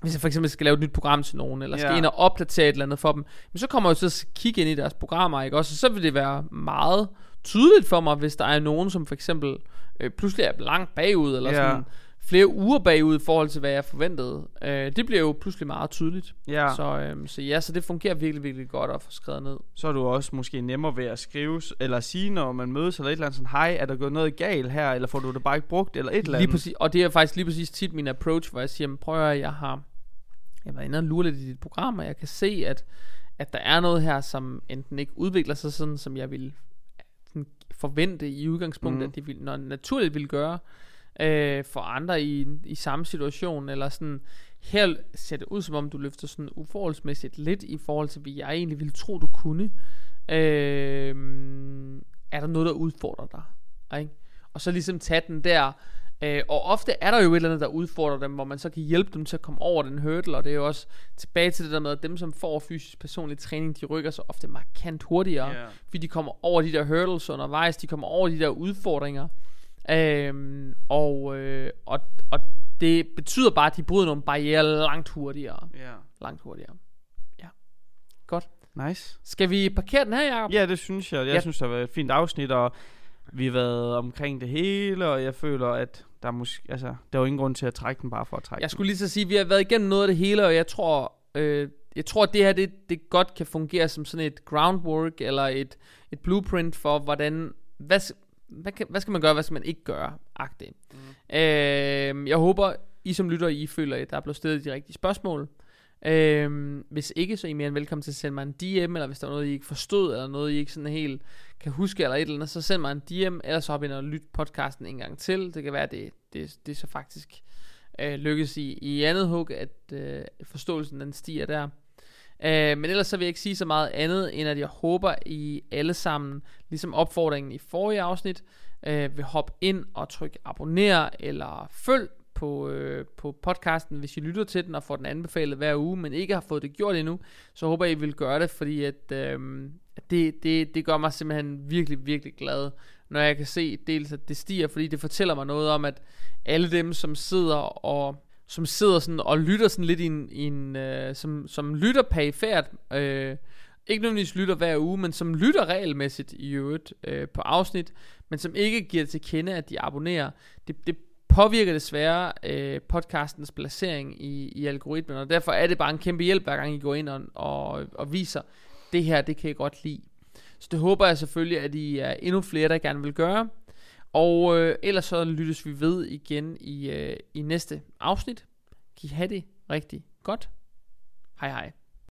hvis jeg for eksempel skal lave et nyt program til nogen, eller skal Ja. ind og opdatere et eller andet for dem, men så kommer jeg jo til at kigge ind i deres programmer, ikke også? Og så vil det være meget tydeligt for mig, hvis der er nogen, som for eksempel øh, pludselig er langt bagud, eller Ja. sådan flere uger bagud i forhold til, hvad jeg forventede. Øh, det bliver jo pludselig meget tydeligt. Ja, så, øh, så ja, så det fungerer virkelig, virkelig godt at få skrevet ned. så er du også måske nemmere ved at skrive, eller sige, når man mødes, eller et eller andet sådan, hej, er der gået noget galt her, eller får du det bare ikke brugt, eller et eller Lige andet. præcis, og det er faktisk lige præcis tit min approach, hvor jeg siger, "Men prøv at jeg har jeg var inde og lure lidt i dit program, og jeg kan se, at, at der er noget her, som enten ikke udvikler sig sådan, som jeg ville forvente i udgangspunktet, mm. at det ville, når naturligt ville gøre øh, for andre i, i samme situation, eller sådan, her ser det ud som om, du løfter sådan uforholdsmæssigt lidt i forhold til, hvad jeg egentlig ville tro, du kunne. Øh, er der noget, der udfordrer dig? Ikke? Og så ligesom tage den der, Øh, og ofte er der jo et eller andet, der udfordrer dem, hvor man så kan hjælpe dem til at komme over den hurdle, og det er jo også tilbage til det der med, at dem, som får fysisk personlig træning, de rykker så ofte markant hurtigere, Ja. fordi de kommer over de der hurdles undervejs, de kommer over de der udfordringer, øhm, og, øh, og, og det betyder bare, at de bryder nogle barriere langt hurtigere. Ja. Langt hurtigere. Ja. Godt. Nice. Skal vi parkere den her, Jacob? Ja, det synes jeg. Jeg ja. synes, det har været et fint afsnit, og vi har været omkring det hele, og jeg føler, at der er måske, altså, der er jo ingen grund til at trække den bare for at trække Jeg skulle lige så sige, at vi har været igennem noget af det hele, og jeg tror, øh, jeg tror at det her, det, det godt kan fungere som sådan et groundwork, eller et, et blueprint for, hvordan, hvad, hvad, kan, hvad skal man gøre, hvad skal man ikke gøre, agtigt. Mm. Øh, jeg håber, I som lytter, I føler, at der er blevet stillet de rigtige spørgsmål. Øhm, hvis ikke, så er I mere end velkommen til at sende mig en DM, eller hvis der er noget, I ikke forstod, eller noget, I ikke sådan helt kan huske, eller et eller andet, så send mig en DM, eller så hop ind og lyt podcasten en gang til. Det kan være, det, det, det så faktisk øh, lykkes i, i andet hug, at øh, forståelsen den stiger der. Øh, men ellers så vil jeg ikke sige så meget andet, end at jeg håber, I alle sammen, ligesom opfordringen i forrige afsnit, øh, vil hoppe ind og trykke abonner eller følg på, øh, på podcasten, hvis I lytter til den og får den anbefalet hver uge, men ikke har fået det gjort endnu, så håber jeg, I vil gøre det, fordi at, øh, det, det, det gør mig simpelthen virkelig, virkelig glad, når jeg kan se dels, at det stiger, fordi det fortæller mig noget om, at alle dem, som sidder og som sidder sådan og lytter sådan lidt i en, i en øh, som, som lytter perifært, øh, ikke nødvendigvis lytter hver uge, men som lytter regelmæssigt i øvrigt øh, på afsnit, men som ikke giver til kende, at de abonnerer. Det, det påvirker desværre øh, podcastens placering i, i algoritmen, og derfor er det bare en kæmpe hjælp, hver gang I går ind og, og, og viser, det her, det kan jeg godt lide. Så det håber jeg selvfølgelig, at I er endnu flere, der gerne vil gøre. Og øh, ellers så lyttes vi ved igen i, øh, i næste afsnit. Kan I have det rigtig godt. Hej hej.